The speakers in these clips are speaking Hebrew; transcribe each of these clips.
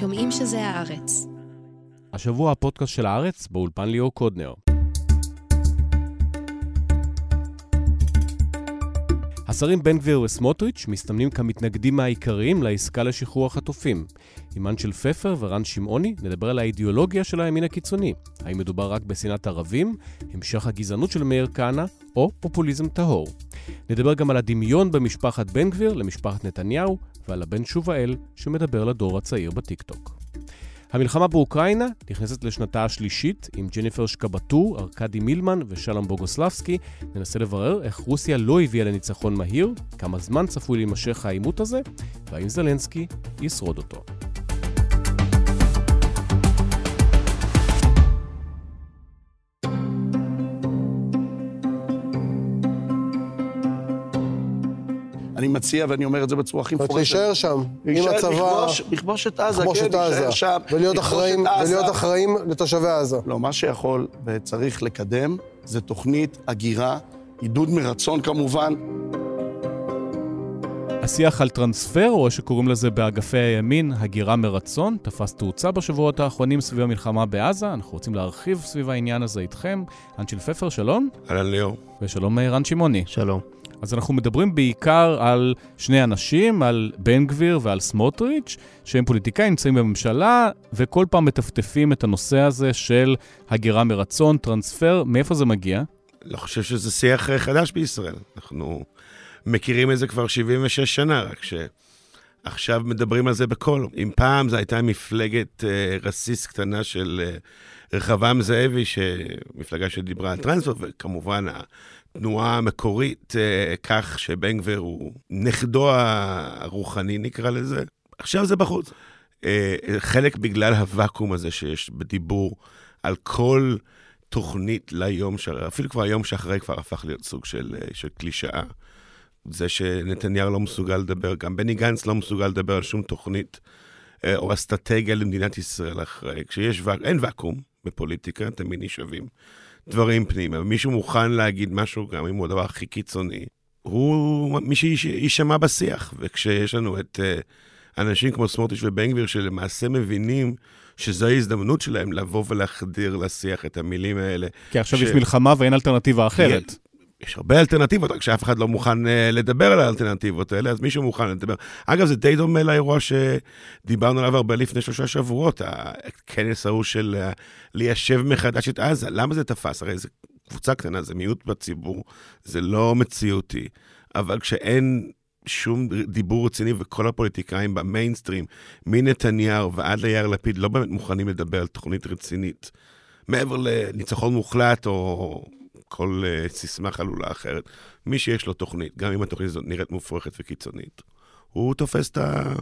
שומעים שזה הארץ. השבוע הפודקאסט של הארץ באולפן ליאור קודנר. השרים בן גביר וסמוטריץ' מסתמנים כמתנגדים העיקריים לעסקה לשחרור החטופים. עם אנשל פפר ורן שמעוני נדבר על האידיאולוגיה של הימין הקיצוני. האם מדובר רק בשנאת ערבים, המשך הגזענות של מאיר כהנא, או פופוליזם טהור. נדבר גם על הדמיון במשפחת בן גביר למשפחת נתניהו, ועל הבן שובאל שמדבר לדור הצעיר בטיקטוק. המלחמה באוקראינה נכנסת לשנתה השלישית עם ג'ניפר שקבטור, ארכדי מילמן ושלום בוגוסלבסקי. ננסה לברר איך רוסיה לא הביאה לניצחון מהיר, כמה זמן צפוי להימשך העימות הזה, והאם זלנסקי ישרוד אותו. אני מציע, ואני אומר את זה בצורה הכי זאת אומרת, מפורשת. להישאר שם, עם הצבא, לכבוש- את עזה, כן, להישאר שם. ולהיות אחראים-. ולהיות אחראים לתושבי עזה. לא, מה שיכול וצריך לקדם זה תוכנית הגירה, עידוד מרצון כמובן. השיח על טרנספר, או שקוראים לזה באגפי הימין, הגירה מרצון, תפס תאוצה בשבועות האחרונים סביב המלחמה בעזה. אנחנו רוצים להרחיב סביב העניין הזה איתכם. אנשל פפר, שלום. אהלן ליאור. ושלום רן שמעוני. שלום. אז אנחנו מדברים בעיקר על שני אנשים, על בן גביר ועל סמוטריץ', שהם פוליטיקאים, נמצאים בממשלה, וכל פעם מטפטפים את הנושא הזה של הגירה מרצון, טרנספר. מאיפה זה מגיע? לא חושב שזה שיח אה, חדש בישראל. אנחנו מכירים את זה כבר 76 שנה, רק שעכשיו מדברים על זה בקול. אם פעם זו הייתה מפלגת אה, רסיס קטנה של אה, רחבעם זאבי, מפלגה שדיברה על טרנספר, וכמובן התנועה המקורית, אה, כך שבן גביר הוא נכדו הרוחני, נקרא לזה. עכשיו זה בחוץ. אה, חלק בגלל הוואקום הזה שיש בדיבור על כל... תוכנית ליום, ש... אפילו כבר היום שאחרי כבר הפך להיות סוג של, אה, של קלישאה. זה שנתניהו לא מסוגל לדבר, גם בני גנץ לא מסוגל לדבר על שום תוכנית או אסטרטגיה למדינת ישראל אחרי. כשיש ואק... אין ואקום בפוליטיקה, תמיד נשאבים דברים פנימה. ומישהו מוכן להגיד משהו, גם אם הוא הדבר הכי קיצוני, הוא מי שיישמע בשיח. וכשיש לנו את אה, אנשים כמו סמוטריץ' ובן גביר, שלמעשה מבינים שזו ההזדמנות שלהם לבוא ולהחדיר לשיח את המילים האלה. כי עכשיו ש- יש מלחמה ואין אלטרנטיבה אחרת. יש הרבה אלטרנטיבות, רק שאף אחד לא מוכן uh, לדבר על האלטרנטיבות האלה, אז מישהו מוכן לדבר. אגב, זה די דומה לאירוע שדיברנו עליו הרבה לפני שלושה שבועות, הכנס ההוא של uh, ליישב מחדש את עזה. למה זה תפס? הרי זו קבוצה קטנה, זה מיעוט בציבור, זה לא מציאותי. אבל כשאין שום דיבור רציני וכל הפוליטיקאים במיינסטרים, מנתניהו ועד ליאיר לפיד, לא באמת מוכנים לדבר על תוכנית רצינית. מעבר לניצחון מוחלט או כל uh, סיסמה חלולה אחרת. מי שיש לו תוכנית, גם אם התוכנית הזאת נראית מופרכת וקיצונית, הוא תופס את, ה...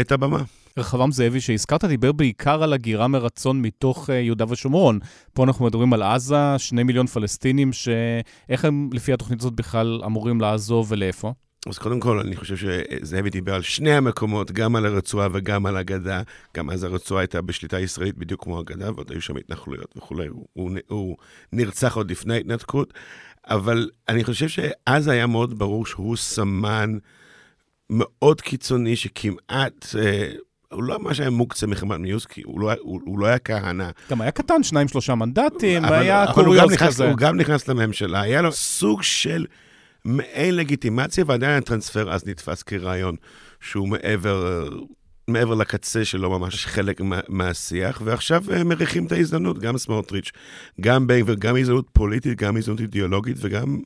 את הבמה. רחבעם זאבי שהזכרת דיבר בעיקר על הגירה מרצון מתוך uh, יהודה ושומרון. פה אנחנו מדברים על עזה, שני מיליון פלסטינים, שאיך הם לפי התוכנית הזאת בכלל אמורים לעזוב ולאיפה? אז קודם כל, אני חושב שזאבי דיבר על שני המקומות, גם על הרצועה וגם על הגדה. גם אז הרצועה הייתה בשליטה ישראלית בדיוק כמו הגדה, ועוד היו שם התנחלויות וכולי. הוא, הוא, הוא נרצח עוד לפני ההתנתקות, אבל אני חושב שאז היה מאוד ברור שהוא סמן מאוד קיצוני, שכמעט... אה, הוא לא ממש היה מוקצה מחמת מיוסקי, הוא לא, הוא, הוא לא היה כהנא. גם היה קטן, שניים, שלושה מנדטים, אבל- והיה קוריוז כזה. הוא גם נכנס לממשלה, היה לו סוג של מעין לגיטימציה, ועדיין הטרנספר אז נתפס כרעיון שהוא מעבר, מעבר לקצה שלו ממש חלק מה, מהשיח, ועכשיו אה, מריחים את ההזדמנות, גם סמוטריץ', גם בן גביר, גם הזדמנות פוליטית, גם הזדמנות אידיאולוגית, וגם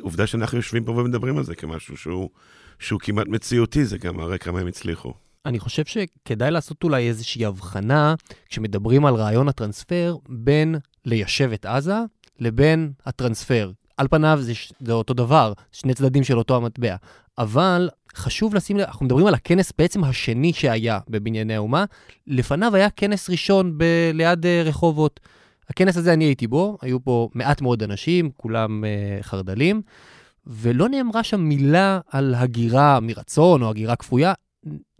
עובדה שאנחנו יושבים פה ומדברים על זה כמשהו שהוא, שהוא כמעט מציאותי, זה גם מראה כמה הם הצליחו. אני חושב שכדאי לעשות אולי איזושהי הבחנה, כשמדברים על רעיון הטרנספר, בין ליישב את עזה לבין הטרנספר. על פניו זה, זה אותו דבר, שני צדדים של אותו המטבע. אבל חשוב לשים לב, אנחנו מדברים על הכנס בעצם השני שהיה בבנייני האומה. לפניו היה כנס ראשון ב- ליד אה, רחובות. הכנס הזה אני הייתי בו, היו פה מעט מאוד אנשים, כולם uh, חרד"לים, ולא נאמרה שם מילה על הגירה מרצון או הגירה כפויה,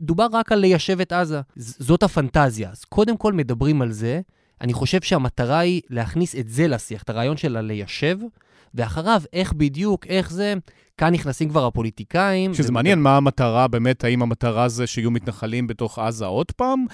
דובר רק על ליישב את עזה. ז- זאת הפנטזיה. אז קודם כל מדברים על זה. אני חושב שהמטרה היא להכניס את זה לשיח, את הרעיון של הליישב, ואחריו, איך בדיוק, איך זה, כאן נכנסים כבר הפוליטיקאים. שזה ומד- מעניין מה המטרה, באמת, האם המטרה זה שיהיו מתנחלים בתוך עזה עוד פעם,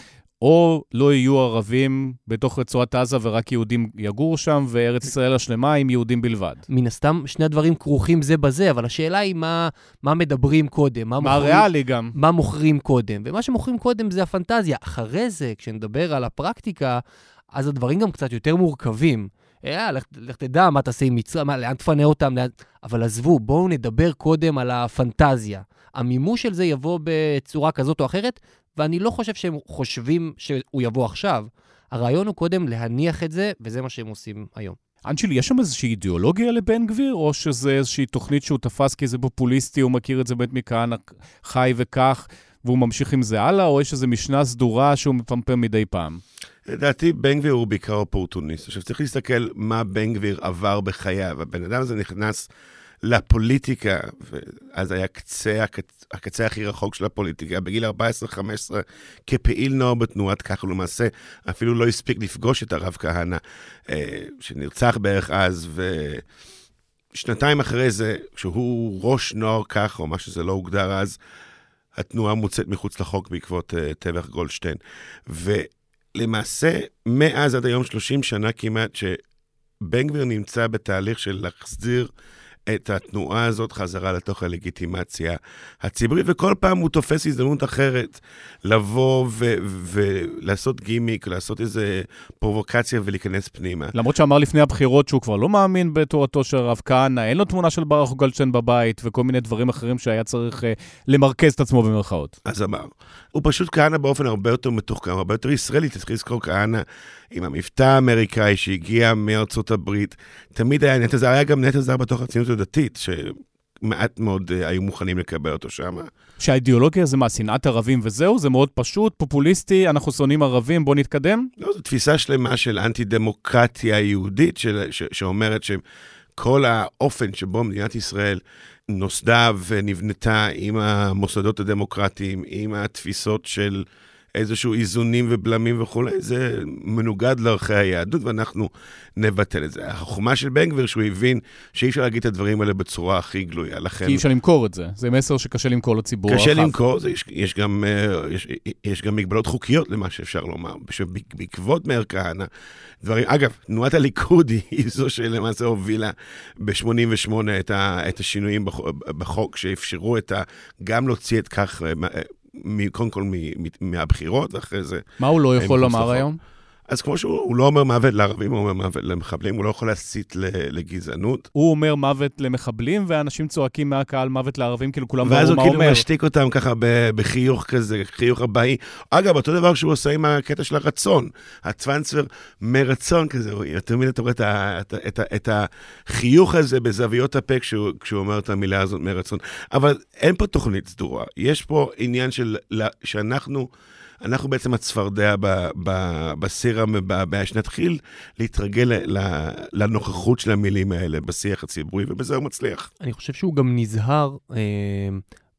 או לא יהיו ערבים בתוך רצועת עזה ורק יהודים יגורו שם, וארץ ישראל השלמה עם יהודים בלבד. מן הסתם, שני הדברים כרוכים זה בזה, אבל השאלה היא מה, מה מדברים קודם, מה, מה ריאלי גם. מה מוכרים קודם. ומה שמוכרים קודם זה הפנטזיה. אחרי זה, כשנדבר על הפרקטיקה, אז הדברים גם קצת יותר מורכבים. אה, לך, לך תדע מה תעשה עם מצרים, לאן תפנה אותם, לאן... אבל עזבו, בואו נדבר קודם על הפנטזיה. המימוש של זה יבוא בצורה כזאת או אחרת, ואני לא חושב שהם חושבים שהוא יבוא עכשיו. הרעיון הוא קודם להניח את זה, וזה מה שהם עושים היום. אנג'לי, יש שם איזושהי אידיאולוגיה לבן גביר, או שזה איזושהי תוכנית שהוא תפס כי זה פופוליסטי, הוא מכיר את זה באמת מכהנא חי וכך, והוא ממשיך עם זה הלאה, או יש איזו משנה סדורה שהוא מפמפם מדי פעם? לדעתי, בן גביר הוא בעיקר אופורטוניסט. עכשיו, צריך להסתכל מה בן גביר עבר בחייו. הבן אדם הזה נכנס לפוליטיקה, ואז היה קצה, הקצה, הקצה הכי רחוק של הפוליטיקה, בגיל 14-15, כפעיל נוער בתנועת ככה, למעשה אפילו לא הספיק לפגוש את הרב כהנא, אה, שנרצח בערך אז, ושנתיים אחרי זה, כשהוא ראש נוער ככה, או מה שזה לא הוגדר אז, התנועה מוצאת מחוץ לחוק בעקבות uh, טבח גולדשטיין. ולמעשה, מאז עד היום, 30 שנה כמעט, שבן גביר נמצא בתהליך של להחזיר את התנועה הזאת חזרה לתוך הלגיטימציה הציבורית, וכל פעם הוא תופס הזדמנות אחרת לבוא ולעשות גימיק, לעשות איזה פרובוקציה ולהיכנס פנימה. למרות שאמר לפני הבחירות שהוא כבר לא מאמין בתורתו של הרב כהנא, אין לו תמונה של ברוך גולדשטיין בבית, וכל מיני דברים אחרים שהיה צריך uh, למרכז את עצמו במרכאות. אז אמר. הוא פשוט כהנא באופן הרבה יותר מתוחכם, הרבה יותר ישראלי. צריך לזכור כהנא עם המבטא האמריקאי שהגיע מארצות הברית. תמיד היה נטע זר, היה גם נטע זר בתוך הציונות הדתית, שמעט מאוד uh, היו מוכנים לקבל אותו שם. שהאידיאולוגיה זה מה, שנאת ערבים וזהו? זה מאוד פשוט, פופוליסטי, אנחנו שונאים ערבים, בואו נתקדם? לא, זו תפיסה שלמה של אנטי-דמוקרטיה יהודית, של, ש, שאומרת שכל האופן שבו מדינת ישראל נוסדה ונבנתה עם המוסדות הדמוקרטיים, עם התפיסות של איזשהו איזונים ובלמים וכולי, זה מנוגד לערכי היהדות, ואנחנו נבטל את זה. החוכמה של בן גביר, שהוא הבין שאי אפשר להגיד את הדברים האלה בצורה הכי גלויה, לכן... כי אי אפשר למכור את זה. זה מסר שקשה למכור לציבור הרחב. קשה למכור, זה, יש, יש, גם, אה, יש, יש גם מגבלות חוקיות למה שאפשר לומר. שבעקבות מאיר כהנא, דברים... אגב, תנועת הליכוד היא זו שלמעשה הובילה ב-88 את, את השינויים בחוק, שאפשרו את ה... גם להוציא את כך קודם כל מהבחירות, ואחרי זה... מה הוא לא יכול לומר היום? אז כמו שהוא לא אומר מוות לערבים, הוא אומר מוות למחבלים, הוא לא יכול להסית לגזענות. הוא אומר מוות למחבלים, ואנשים צועקים מהקהל מוות לערבים, כאילו כולם ברור מה אומר. ואז הוא כאילו משתיק אותם ככה בחיוך כזה, חיוך הבאי. אגב, אותו דבר שהוא עושה עם הקטע של הרצון. הצוואנספר מרצון כזה, יותר מדי אתה רואה את, החיוך הזה בזוויות הפה כשהוא, כשהוא אומר את המילה הזאת מרצון. אבל אין פה תוכנית סדורה. יש פה עניין של, שאנחנו... אנחנו בעצם הצפרדע בסיר המבעבע, שנתחיל להתרגל לנוכחות של המילים האלה בשיח הציבורי, ובזה הוא מצליח. אני חושב שהוא גם נזהר אה,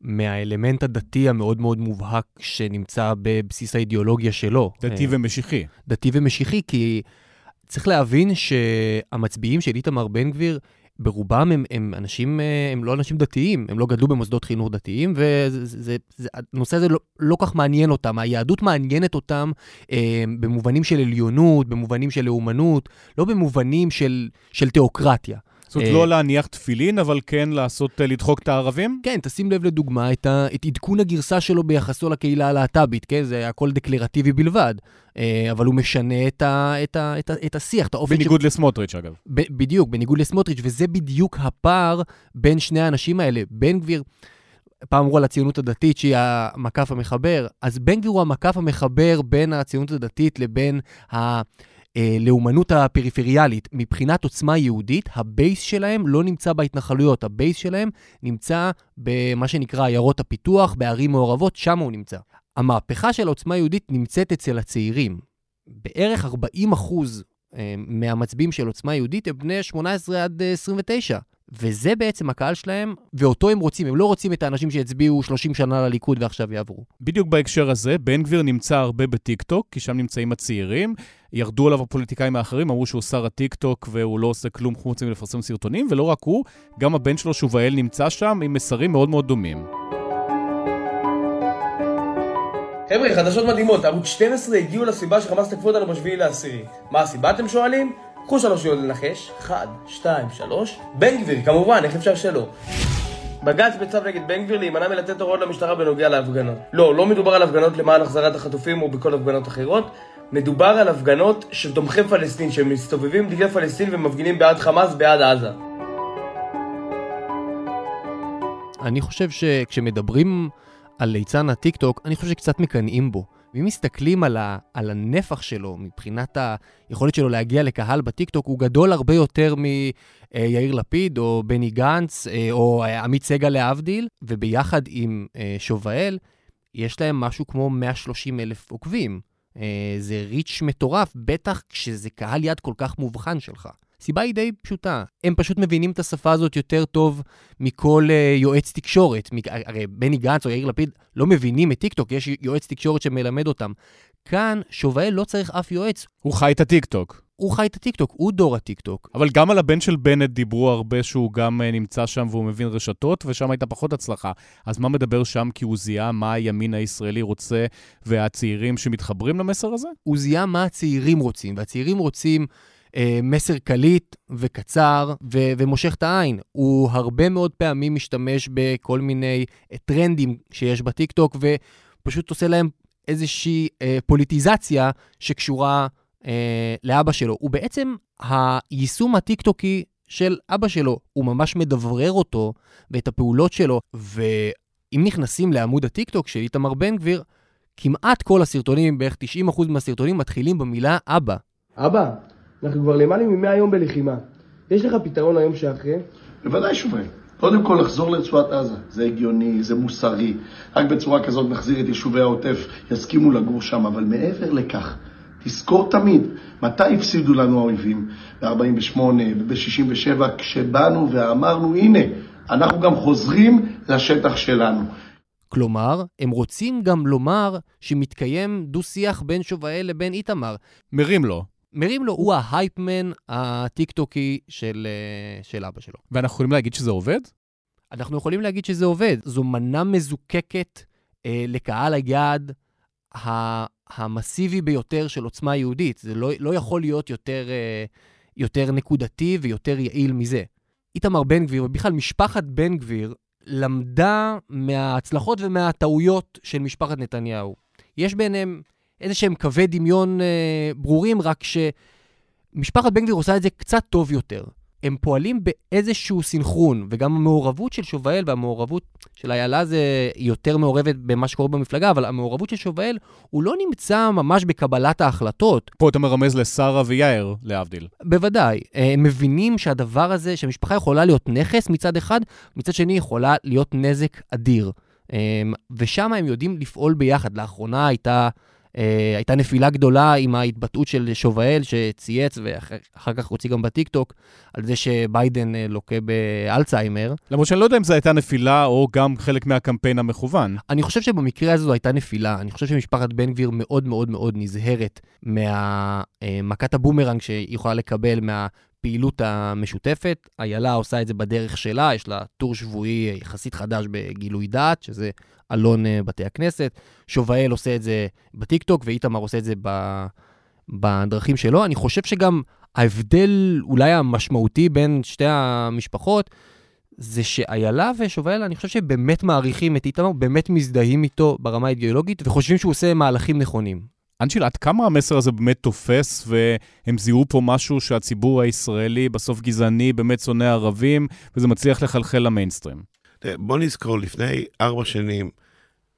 מהאלמנט הדתי המאוד מאוד מובהק שנמצא בבסיס האידיאולוגיה שלו. דתי אה, ומשיחי. דתי ומשיחי, כי צריך להבין שהמצביעים של איתמר בן גביר, ברובם הם, הם אנשים, אה, הם לא אנשים דתיים, הם לא גדלו במוסדות חינוך דתיים, והנושא הזה לא, לא כך מעניין אותם. היהדות מעניינת אותם אה, במובנים של עליונות, במובנים של לאומנות, לא במובנים של, של תיאוקרטיה. זאת אומרת, לא להניח תפילין, אבל כן לעשות, אה, לדחוק את הערבים? כן, תשים לב לדוגמה את, ה, את עדכון הגרסה שלו ביחסו לקהילה הלהט"בית, כן? זה הכל דקלרטיבי בלבד. אה, אבל הוא משנה את, ה, את, ה, את, ה, את השיח, את האופן... בניגוד ש... לסמוטריץ', אגב. ב, בדיוק, בניגוד לסמוטריץ', וזה בדיוק הפער בין שני האנשים האלה. בן גביר... פעם אמרו על הציונות הדתית שהיא המקף המחבר, אז בן גביר הוא המקף המחבר בין הציונות הדתית לבין ה... אה, לאומנות הפריפריאלית, מבחינת עוצמה יהודית, הבייס שלהם לא נמצא בהתנחלויות, הבייס שלהם נמצא במה שנקרא עיירות הפיתוח, בערים מעורבות, שם הוא נמצא. המהפכה של העוצמה היהודית נמצאת אצל הצעירים. בערך 40 אחוז אה, מהמצביעים של עוצמה יהודית הם בני 18 עד 29. אה, וזה בעצם הקהל שלהם, ואותו הם רוצים. הם לא רוצים את האנשים שיצביעו 30 שנה לליכוד ועכשיו יעברו. בדיוק בהקשר הזה, בן גביר נמצא הרבה בטיקטוק, כי שם נמצאים הצעירים. ירדו עליו הפוליטיקאים האחרים, אמרו שהוא שר הטיקטוק והוא לא עושה כלום חוץ מלפרסם סרטונים, ולא רק הוא, גם הבן שלו שובאל נמצא שם עם מסרים מאוד מאוד דומים. חבר'ה, חדשות מדהימות, ערוץ 12 הגיעו לסיבה שחמאס תקפו אותנו בשביעי לעשירי. מה הסיבה אתם שואלים? קחו שלוש שניות לנחש, 1, 2, 3, בן גביר, כמובן, איך אפשר שלא? בג"ץ בצו נגד בן גביר להימנע מלתת הוראות למשטרה בנוגע להפגנות. לא, לא מדובר על הפגנות למען החזרת החטופים או בכל הפגנות אחרות, מדובר על הפגנות של תומכי פלסטין שמסתובבים עם דגלי פלסטין ומפגינים בעד חמאס, בעד עזה. אני חושב שכשמדברים על ליצן הטיקטוק, אני חושב שקצת מקנאים בו. ואם מסתכלים על, ה, על הנפח שלו, מבחינת היכולת שלו להגיע לקהל בטיקטוק, הוא גדול הרבה יותר מיאיר לפיד, או בני גנץ, אה, או עמית סגל להבדיל, וביחד עם אה, שובאל, יש להם משהו כמו 130 אלף עוקבים. אה, זה ריץ' מטורף, בטח כשזה קהל יד כל כך מובחן שלך. הסיבה היא די פשוטה, הם פשוט מבינים את השפה הזאת יותר טוב מכל אה, יועץ תקשורת. הרי בני גנץ או יאיר לפיד לא מבינים את טיקטוק, יש יועץ תקשורת שמלמד אותם. כאן שובאל לא צריך אף יועץ. הוא חי את הטיקטוק. הוא חי את הטיקטוק, הוא דור הטיקטוק. אבל גם על הבן של בנט דיברו הרבה שהוא גם אה, נמצא שם והוא מבין רשתות, ושם הייתה פחות הצלחה. אז מה מדבר שם כי הוא זיהה מה הימין הישראלי רוצה והצעירים שמתחברים למסר הזה? הוא זיהה מה הצעירים רוצים, והצעירים רוצים... אה, מסר קליט וקצר ו- ומושך את העין. הוא הרבה מאוד פעמים משתמש בכל מיני אה, טרנדים שיש בטיקטוק, ופשוט עושה להם איזושהי אה, פוליטיזציה שקשורה אה, לאבא שלו. הוא בעצם היישום הטיקטוקי של אבא שלו, הוא ממש מדברר אותו ואת הפעולות שלו, ואם נכנסים לעמוד הטיקטוק של איתמר בן גביר, כמעט כל הסרטונים, בערך 90% מהסרטונים, מתחילים במילה אבא. אבא, אנחנו כבר למעלה מ-100 יום בלחימה. יש לך פתרון ליום שאחרי? בוודאי שובל. קודם כל לחזור לרצועת עזה, זה הגיוני, זה מוסרי. רק בצורה כזאת נחזיר את יישובי העוטף, יסכימו לגור שם, אבל מעבר לכך, תזכור תמיד מתי הפסידו לנו האויבים, ב-48' וב-67' כשבאנו ואמרנו, הנה, אנחנו גם חוזרים לשטח שלנו. כלומר, הם רוצים גם לומר שמתקיים דו-שיח בין שובאל לבין איתמר. מרים לו. מרים לו, הוא ההייפמן הטיקטוקי של, אה, של אבא שלו. ואנחנו יכולים להגיד שזה עובד? אנחנו יכולים להגיד שזה עובד. זו מנה מזוקקת אה, לקהל היעד המסיבי ביותר של עוצמה יהודית. זה לא, לא יכול להיות יותר, אה, יותר נקודתי ויותר יעיל מזה. איתמר בן גביר, ובכלל משפחת בן גביר, למדה מההצלחות ומהטעויות של משפחת נתניהו. יש ביניהם איזה שהם קווי דמיון אה, ברורים, רק שמשפחת בן גביר עושה את זה קצת טוב יותר. הם פועלים באיזשהו סינכרון, וגם המעורבות של שובאל והמעורבות של איילה זה יותר מעורבת במה שקורה במפלגה, אבל המעורבות של שובאל, הוא לא נמצא ממש בקבלת ההחלטות. פה אתה מרמז לשרה ויאיר, להבדיל. בוודאי. אה, הם מבינים שהדבר הזה, שהמשפחה יכולה להיות נכס מצד אחד, מצד שני יכולה להיות נזק אדיר. אה, ושם הם יודעים לפעול ביחד. לאחרונה הייתה... אה, הייתה נפילה גדולה עם ההתבטאות של שובאל, שצייץ, ואחר כך הוציא גם בטיקטוק, על זה שביידן אה, לוקה באלצהיימר. למרות שאני לא יודע אם זו הייתה נפילה או גם חלק מהקמפיין המכוון. אני חושב שבמקרה הזה זו הייתה נפילה. אני חושב שמשפחת בן גביר מאוד מאוד מאוד נזהרת מהמכת הבומרנג שהיא יכולה לקבל מה... הפעילות המשותפת. איילה עושה את זה בדרך שלה, יש לה טור שבועי יחסית חדש בגילוי דעת, שזה אלון אה, בתי הכנסת. שובאל עושה את זה בטיקטוק, ואיתמר עושה את זה ב... בדרכים שלו. אני חושב שגם ההבדל אולי המשמעותי בין שתי המשפחות, זה שאיילה ושובאל, אני חושב שבאמת מעריכים את איתמר, באמת מזדהים איתו ברמה האידיאולוגית, וחושבים שהוא עושה מהלכים נכונים. אנשיל, עד כמה המסר הזה באמת תופס, והם זיהו פה משהו שהציבור הישראלי בסוף גזעני, באמת שונא ערבים, וזה מצליח לחלחל למיינסטרים? בוא נזכור, לפני ארבע שנים,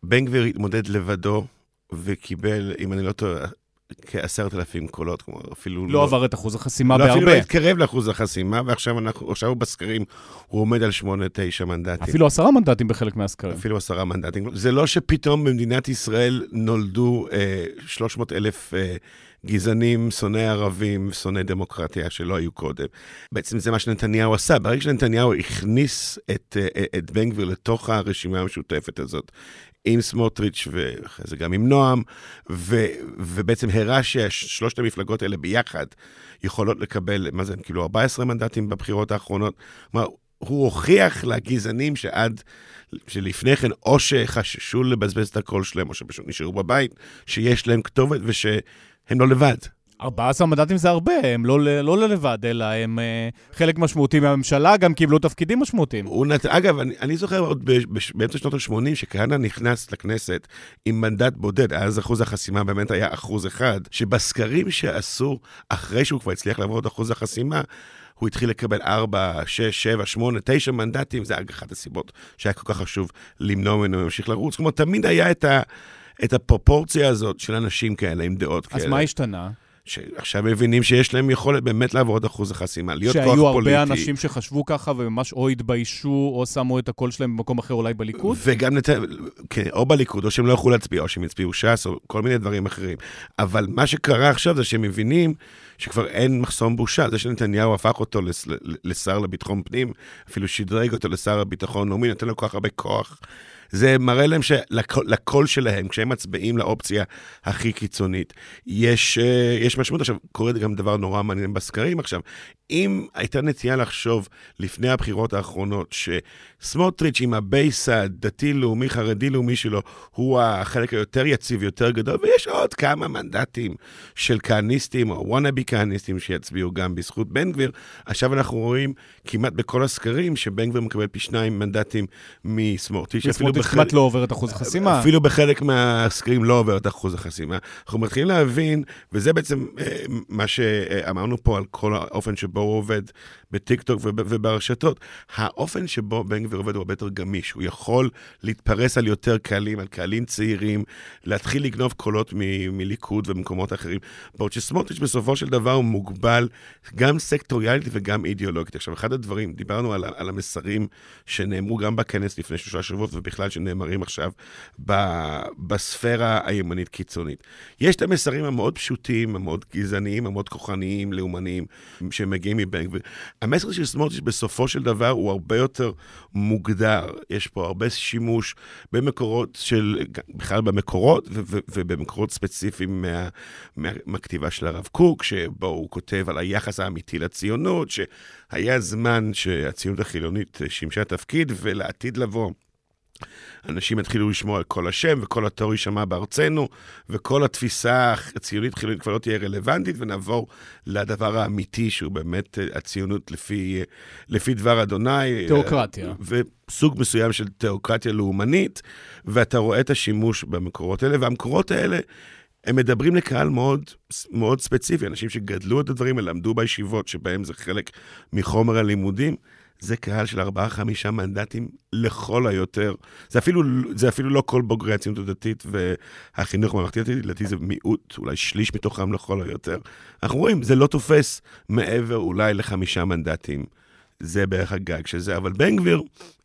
בן גביר התמודד לבדו, וקיבל, אם אני לא טועה, כעשרת אלפים קולות, כמו אפילו... לא, לא עבר את אחוז החסימה לא, בהרבה. אפילו לא התקרב לאחוז החסימה, ועכשיו אנחנו, עכשיו בסקרים הוא עומד על שמונה, תשע מנדטים. אפילו עשרה מנדטים בחלק מהסקרים. אפילו עשרה מנדטים. זה לא שפתאום במדינת ישראל נולדו אה, 300 אלף אה, גזענים, שונאי ערבים, שונאי דמוקרטיה שלא היו קודם. בעצם זה מה שנתניהו עשה. ברגע שנתניהו הכניס את, אה, את בן גביר לתוך הרשימה המשותפת הזאת, עם סמוטריץ' ואחרי זה גם עם נועם, ו, ובעצם הראה ששלושת המפלגות האלה ביחד יכולות לקבל, מה זה, כאילו 14 מנדטים בבחירות האחרונות. כלומר, הוא הוכיח לגזענים שעד, שלפני כן, או שחששו לבזבז את הקול שלהם, או שפשוט נשארו בבית, שיש להם כתובת ושהם לא לבד. 14 מנדטים זה הרבה, הם לא, לא לבד, אלא הם אה, חלק משמעותי מהממשלה, גם קיבלו תפקידים משמעותיים. נת... אגב, אני, אני זוכר עוד. באמצע שנות ה-80, שכהנא נכנס לכנסת עם מנדט בודד, אז אחוז החסימה באמת היה אחוז אחד, שבסקרים שעשו, אחרי שהוא כבר הצליח לעבור את אחוז החסימה, הוא התחיל לקבל 4, 6, 7, 8, 9 מנדטים, זה אחת הסיבות שהיה כל כך חשוב למנוע ממנו להמשיך לרוץ. כלומר, תמיד היה את, ה... את הפרופורציה הזאת של אנשים כאלה עם דעות כאלה. אז מה השתנה? שעכשיו מבינים שיש להם יכולת באמת לעבור את אחוז החסימה, להיות כוח פוליטי. שהיו הרבה אנשים שחשבו ככה וממש או התביישו או שמו את הקול שלהם במקום אחר, אולי בליכוד? וגם, נת... כן, או בליכוד, או שהם לא יכלו להצביע, או שהם הצביעו ש"ס, או כל מיני דברים אחרים. אבל מה שקרה עכשיו זה שהם מבינים שכבר אין מחסום בושה. זה שנתניהו הפך אותו לס... לשר לביטחון פנים, אפילו שדרג אותו לשר הביטחון לאומי, נותן לו כל כך הרבה כוח. זה מראה להם שלקול שלהם, כשהם מצביעים לאופציה הכי קיצונית, יש, אה, יש משמעות. עכשיו, קורה גם דבר נורא מעניין בסקרים עכשיו. אם הייתה נטייה לחשוב לפני הבחירות האחרונות שסמוטריץ' עם הבייס הדתי-לאומי, חרדי-לאומי שלו, הוא החלק היותר יציב, יותר גדול, ויש עוד כמה מנדטים של כהניסטים או וואנאבי כהניסטים שיצביעו גם בזכות בן גביר, עכשיו אנחנו רואים כמעט בכל הסקרים שבן גביר מקבל פי שניים מנדטים מסמוטריץ'. וסמוטריץ' כמעט לא עובר את אחוז החסימה. אפילו בחלק מהסקרים לא עובר את אחוז החסימה. אנחנו מתחילים להבין, וזה בעצם אה, מה שאמרנו פה על כל האופן שבו הוא עובד בטיקטוק וברשתות. האופן שבו בן גביר עובד הוא הרבה יותר גמיש. הוא יכול להתפרס על יותר קהלים, על קהלים צעירים, להתחיל לגנוב קולות מ- מליכוד ומקומות אחרים. בעוד שסמוטריץ' בסופו של דבר הוא מוגבל גם סקטוריאלית וגם אידיאולוגית. עכשיו, אחד הדברים, דיברנו על, על המסרים שנאמרו גם בכנס לפני שלושה שבועות, ובכלל שנאמרים עכשיו בספירה הימנית קיצונית. יש את המסרים המאוד פשוטים, המאוד גזעניים, המאוד כוחניים, לאומניים, שמגיעים מבן גביר. המסר של סמוטריץ' בסופו של דבר הוא הרבה יותר מוגדר. יש פה הרבה שימוש במקורות של, בכלל במקורות ו- ו- ובמקורות ספציפיים מה, מה, מהכתיבה של הרב קוק, שבו הוא כותב על היחס האמיתי לציונות, שהיה זמן שהציונות החילונית שימשה תפקיד, ולעתיד לבוא. אנשים יתחילו לשמוע על כל השם, וכל התור יישמע בארצנו, וכל התפיסה הציונית חילונית כבר לא תהיה רלוונטית, ונעבור לדבר האמיתי, שהוא באמת אה, הציונות לפי, לפי דבר אדוני. תיאוקרטיה. וסוג מסוים של תיאוקרטיה לאומנית, ואתה רואה את השימוש במקורות האלה, והמקורות האלה... הם מדברים לקהל מאוד, מאוד ספציפי, אנשים שגדלו את הדברים, למדו בישיבות שבהם זה חלק מחומר הלימודים. זה קהל של ארבעה, חמישה מנדטים לכל היותר. זה אפילו, זה אפילו לא כל בוגרי הציונות הדתית והחינוך הממלכתי הדתי, לדעתי זה מיעוט, אולי שליש מתוכם לכל היותר. אנחנו רואים, זה לא תופס מעבר אולי לחמישה מנדטים. זה בערך הגג של זה, אבל בן גביר,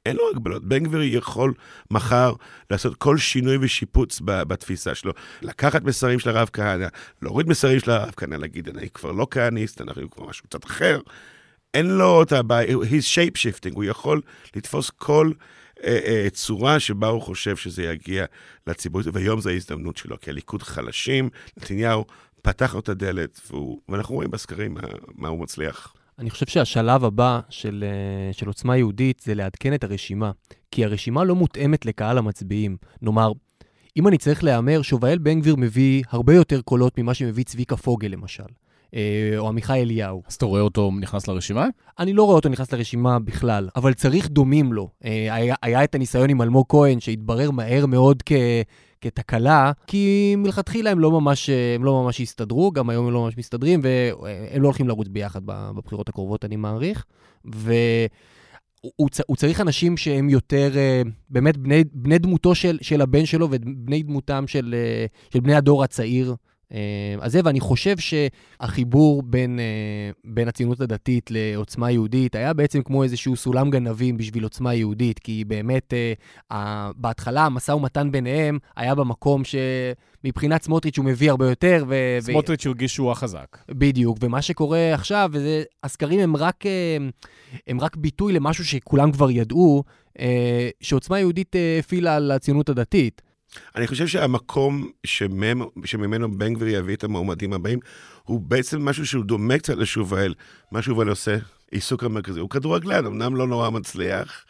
אין לו הגבלות. בן גביר יכול מחר לעשות כל שינוי ושיפוץ בתפיסה שלו. לקחת מסרים של הרב כהנא, להוריד מסרים של הרב כהנא, להגיד, אני כבר לא כהניסט, אנחנו כבר משהו קצת אחר. אין לו את הבעיה, he's shape shifting, הוא יכול לתפוס כל אה, אה, צורה שבה הוא חושב שזה יגיע לציבור, והיום זו ההזדמנות שלו, כי הליכוד חלשים, נתניהו פתח לו את הדלת, והוא, ואנחנו רואים בסקרים מה, מה הוא מצליח. אני חושב שהשלב הבא של, אה, של עוצמה יהודית זה לעדכן את הרשימה, כי הרשימה לא מותאמת לקהל המצביעים. נאמר, אם אני צריך להמר, שובאל בן גביר מביא הרבה יותר קולות ממה שמביא צביקה פוגל, למשל. אה, או עמיחי אליהו. אז אתה רואה אותו נכנס לרשימה? אני לא רואה אותו נכנס לרשימה בכלל, אבל צריך דומים לו. אה, היה, היה את הניסיון עם אלמוג כהן, שהתברר מהר מאוד כ... כתקלה, כי מלכתחילה הם לא ממש, הם לא ממש הסתדרו, גם היום הם לא ממש מסתדרים, והם לא הולכים לרוץ ביחד בבחירות הקרובות, אני מעריך. ו... הוא, הוא צריך אנשים שהם יותר, באמת, בני, בני דמותו של, של הבן שלו ובני דמותם של, של בני הדור הצעיר אה, אז זה, ואני חושב שהחיבור בין, אה, בין הציונות הדתית לעוצמה יהודית היה בעצם כמו איזשהו סולם גנבים בשביל עוצמה יהודית, כי באמת אה, בהתחלה המשא ומתן ביניהם היה במקום שמבחינת סמוטריץ' הוא מביא הרבה יותר. ו... סמוטריץ' הרגיש שהוא החזק. בדיוק, ומה שקורה עכשיו, וזה, הסקרים הם רק, הם רק ביטוי למשהו שכולם כבר ידעו, שעוצמה יהודית הפעילה על הציונות הדתית. אני חושב שהמקום שממנו, שממנו בן גביר יביא את המועמדים הבאים, הוא בעצם משהו שהוא דומה קצת לשובאל. מה שובאל עושה העיסוק המרכזי. הוא כדורגלן, אמנם לא נורא מצליח.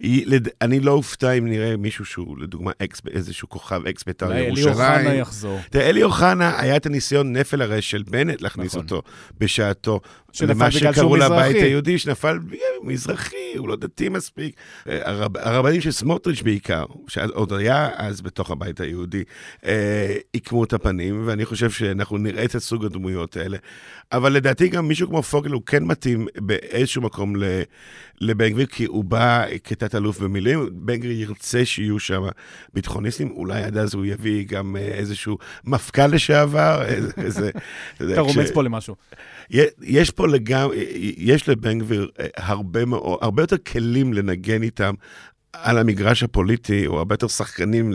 היא, לד... אני לא אופתע אם נראה מישהו שהוא, לדוגמה, אקס, איזשהו כוכב אקס בית"ר ירושלים. אלי אוחנה יחזור. תראה, אלי אוחנה, היה את הניסיון נפל הרי של בנט להכניס נכון. אותו בשעתו. שנפל למה בגלל שהוא שקראו לבית מזרחי. היהודי, שנפל מזרחי, הוא לא דתי מספיק. אה, הרב, הרבנים של סמוטריץ' בעיקר, שעוד היה אז בתוך הבית היהודי, אה, עיקמו את הפנים, ואני חושב שאנחנו נראה את הסוג הדמויות האלה. אבל לדעתי גם מישהו כמו פוגל הוא כן מתאים באיזשהו מקום לבן גביר, כי הוא בא כתת-אלוף במילואים, בן גביר ירצה שיהיו שם ביטחוניסטים, אולי עד אז הוא יביא גם אה, איזשהו מפכ"ל לשעבר, איזה... אתה רומז פה למשהו. יש פה לגמרי, יש לבן גביר אה, הרבה הרבה יותר כלים לנגן איתם על המגרש הפוליטי, או הרבה יותר שחקנים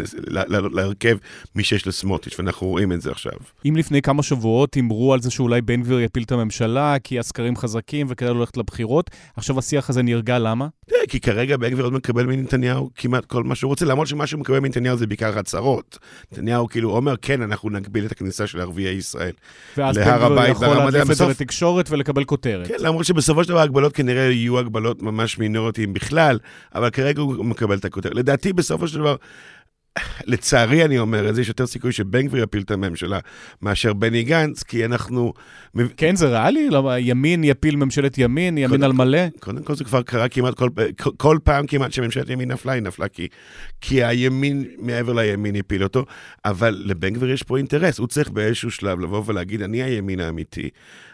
להרכב משיש לסמוטריץ', ואנחנו רואים את זה עכשיו. אם לפני כמה שבועות הימרו על זה שאולי בן גביר יפיל את הממשלה, כי הסקרים חזקים וכדאי ללכת לבחירות, עכשיו השיח הזה נרגע, למה? תראה, כי כרגע בן גביר עוד מקבל מנתניהו כמעט כל מה שהוא רוצה, למרות שמה שהוא מקבל מנתניהו זה בעיקר הצהרות. נתניהו כאילו אומר, כן, אנחנו נגביל את הכניסה של ערביי ישראל. ואז בן להר גביר הבית יכול להדליף את זה לתקשורת ולקבל כותרת. כן, למרות שבסופו של דבר ההגבלות כנראה יהיו הגבלות ממש בכלל, אבל כרגע הוא מקבל את הכותרת. לדעתי, בסופו של דבר, לצערי אני אומר את זה, יש יותר סיכוי שבן גביר יפיל את הממשלה מאשר בני גנץ, כי אנחנו... כן, זה ריאלי? למה, ימין יפיל ממשלת ימין, ימין קודם- על מלא? קודם כל זה כבר קרה כמעט כל, כל, פעם כמעט שממשלת ימין נפלה, היא נפלה כי, כי הימין מעבר לימין הפיל אותו, אבל לבן גביר יש פה אינטרס, הוא צריך באיזשהו שלב לבוא ולהגיד, אני הימין האמיתי.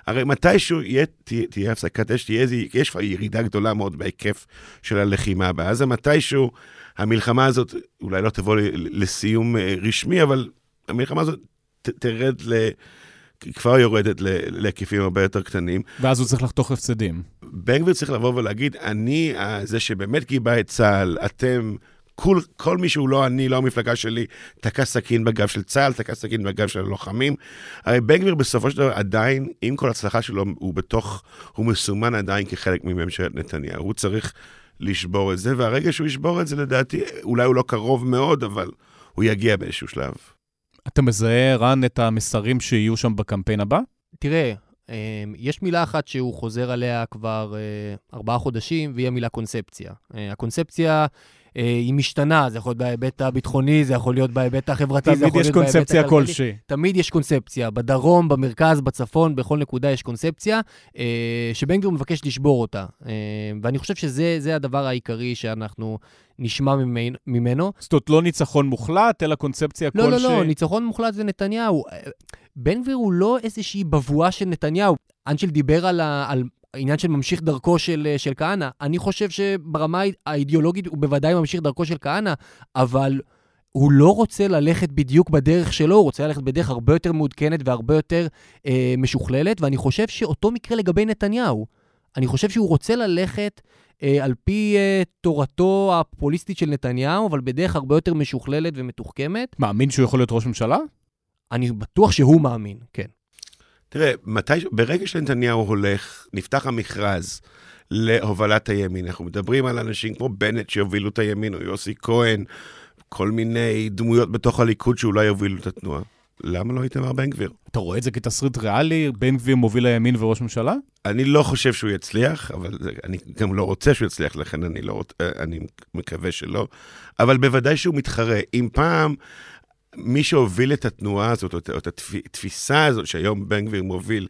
הרי מתישהו יהיה, תהיה הפסקת אש, תהיה איזה, יש כבר ירידה גדולה מאוד בהיקף של הלחימה בעזה, מתישהו המלחמה הזאת אולי לא תבוא לסיום אה, רשמי, אבל המלחמה הזאת ת, תרד ל... כבר יורדת להיקפים הרבה יותר קטנים. ואז הוא צריך לחתוך הפסדים. בן גביר צריך לבוא ולהגיד, אני ה- זה שבאמת גיבה את צה"ל, אתם, כל, כל מי שהוא לא אני, לא המפלגה שלי, תקע סכין בגב של צה"ל, תקע סכין בגב של הלוחמים. הרי בן גביר בסופו של דבר עדיין, עם כל הצלחה שלו, הוא בתוך, הוא מסומן עדיין כחלק מממשלת נתניהו. הוא צריך לשבור את זה, והרגע שהוא ישבור את זה, לדעתי, אולי הוא לא קרוב מאוד, אבל הוא יגיע באיזשהו שלב. אתה מזהה, רן, את המסרים שיהיו שם בקמפיין הבא? תראה, אה, יש מילה אחת שהוא חוזר עליה כבר אה, ארבעה חודשים, והיא המילה קונספציה. אה, הקונספציה היא משתנה, זה יכול להיות בהיבט הביטחוני, זה יכול להיות בהיבט החברתי, זה תמיד יכול יש להיות בהיבט קונספציה הכלכלי. כלשהי. תמיד יש קונספציה. בדרום, במרכז, בצפון, בכל נקודה יש קונספציה, אה, שבן גביר מבקש לשבור אותה. אה, ואני חושב שזה זה הדבר העיקרי שאנחנו נשמע ממנו-. זאת אומרת, לא ניצחון מוחלט, אלא קונספציה לא, לא, כלשהי. לא, ניצחון מוחלט זה נתניהו. אה, בן גביר הוא לא איזושהי בבואה של נתניהו. אנשל דיבר על, ה, על העניין של ממשיך דרכו של, אה, של כהנא. אני חושב שברמה האי- האידיאולוגית הוא בוודאי ממשיך דרכו של כהנא, אבל הוא לא רוצה ללכת בדיוק בדרך שלו, הוא רוצה ללכת בדרך הרבה יותר מעודכנת והרבה יותר אה, משוכללת, ואני חושב שאותו מקרה לגבי נתניהו. אני חושב שהוא רוצה ללכת אה, על פי אה, תורתו הפופוליסטית של נתניהו, אבל בדרך הרבה יותר משוכללת ומתוחכמת. מאמין שהוא יכול להיות ראש ממשלה? אני בטוח שהוא מאמין, כן. תראה, מתי, ברגע שנתניהו הולך, נפתח המכרז להובלת הימין, אנחנו מדברים על אנשים כמו בנט שיובילו את הימין, או יוסי כהן, כל מיני דמויות בתוך הליכוד שאולי יובילו את התנועה. למה לא איתמר בן גביר? אתה רואה את זה כתסריט ריאלי? בן גביר מוביל הימין וראש ממשלה? אני לא חושב שהוא יצליח, אבל אני גם לא רוצה שהוא יצליח, לכן אני, לא, אה, אני מקווה שלא. אבל בוודאי שהוא מתחרה. אם פעם מי שהוביל את התנועה הזאת, או את- או את התפיסה הזאת שהיום בן גביר מוביל,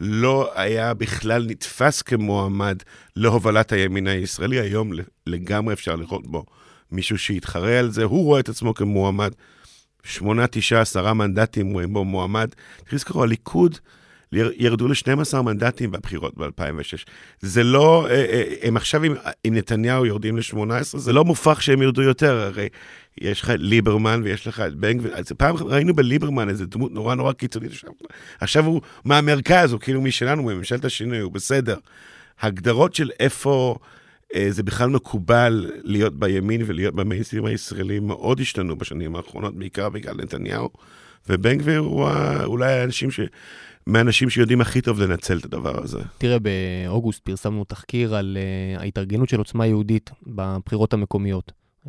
לא היה בכלל נתפס כמועמד להובלת הימין הישראלי, היום לגמרי אפשר לראות בו מישהו שיתחרה על זה. הוא רואה את עצמו כמועמד. שמונה, תשעה, עשרה מנדטים רואים בו מועמד. צריך לזכור, הליכוד ירדו ל-12 מנדטים בבחירות ב-2006. זה לא, אה, אה, הם עכשיו עם, עם נתניהו יורדים ל-18, זה לא מופרך שהם ירדו יותר, הרי יש לך את ליברמן ויש לך את בן גביר. אז פעם ראינו בליברמן איזה דמות נורא נורא קיצונית, עכשיו, הוא מהמרכז, הוא כאילו משלנו, מממשלת השינוי, הוא בסדר. הגדרות של איפה אה, זה בכלל מקובל להיות בימין ולהיות במיינסטרים הישראלי מאוד השתנו בשנים האחרונות, בעיקר בגלל נתניהו. ובן גביר הוא אולי האנשים ש... מהאנשים שיודעים הכי טוב לנצל את הדבר הזה. תראה, באוגוסט פרסמנו תחקיר על uh, ההתארגנות של עוצמה יהודית בבחירות המקומיות. Um,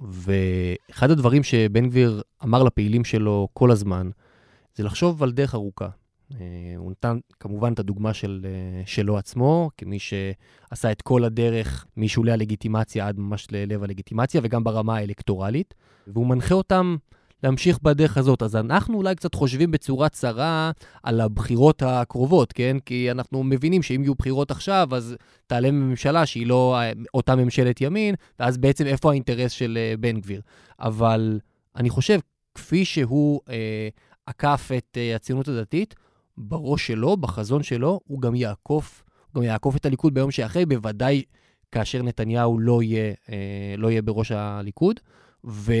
ואחד הדברים שבן גביר אמר לפעילים שלו כל הזמן, זה לחשוב על דרך ארוכה. הוא נתן כמובן את הדוגמה של, שלו עצמו, כמי שעשה את כל הדרך משולי הלגיטימציה עד ממש ללב הלגיטימציה, וגם ברמה האלקטורלית, והוא מנחה אותם להמשיך בדרך הזאת. אז אנחנו אולי קצת חושבים בצורה צרה על הבחירות הקרובות, כן? כי אנחנו מבינים שאם יהיו בחירות עכשיו, אז תעלה ממשלה שהיא לא אותה ממשלת ימין, ואז בעצם איפה האינטרס של אה, בן גביר? אבל אני חושב, כפי שהוא אה, עקף את אה, הציונות הדתית, בראש שלו, בחזון שלו, הוא גם יעקוף, הוא גם יעקוף את הליכוד ביום שאחרי, בוודאי כאשר נתניהו לא יהיה, אה, לא יהיה בראש הליכוד. ו...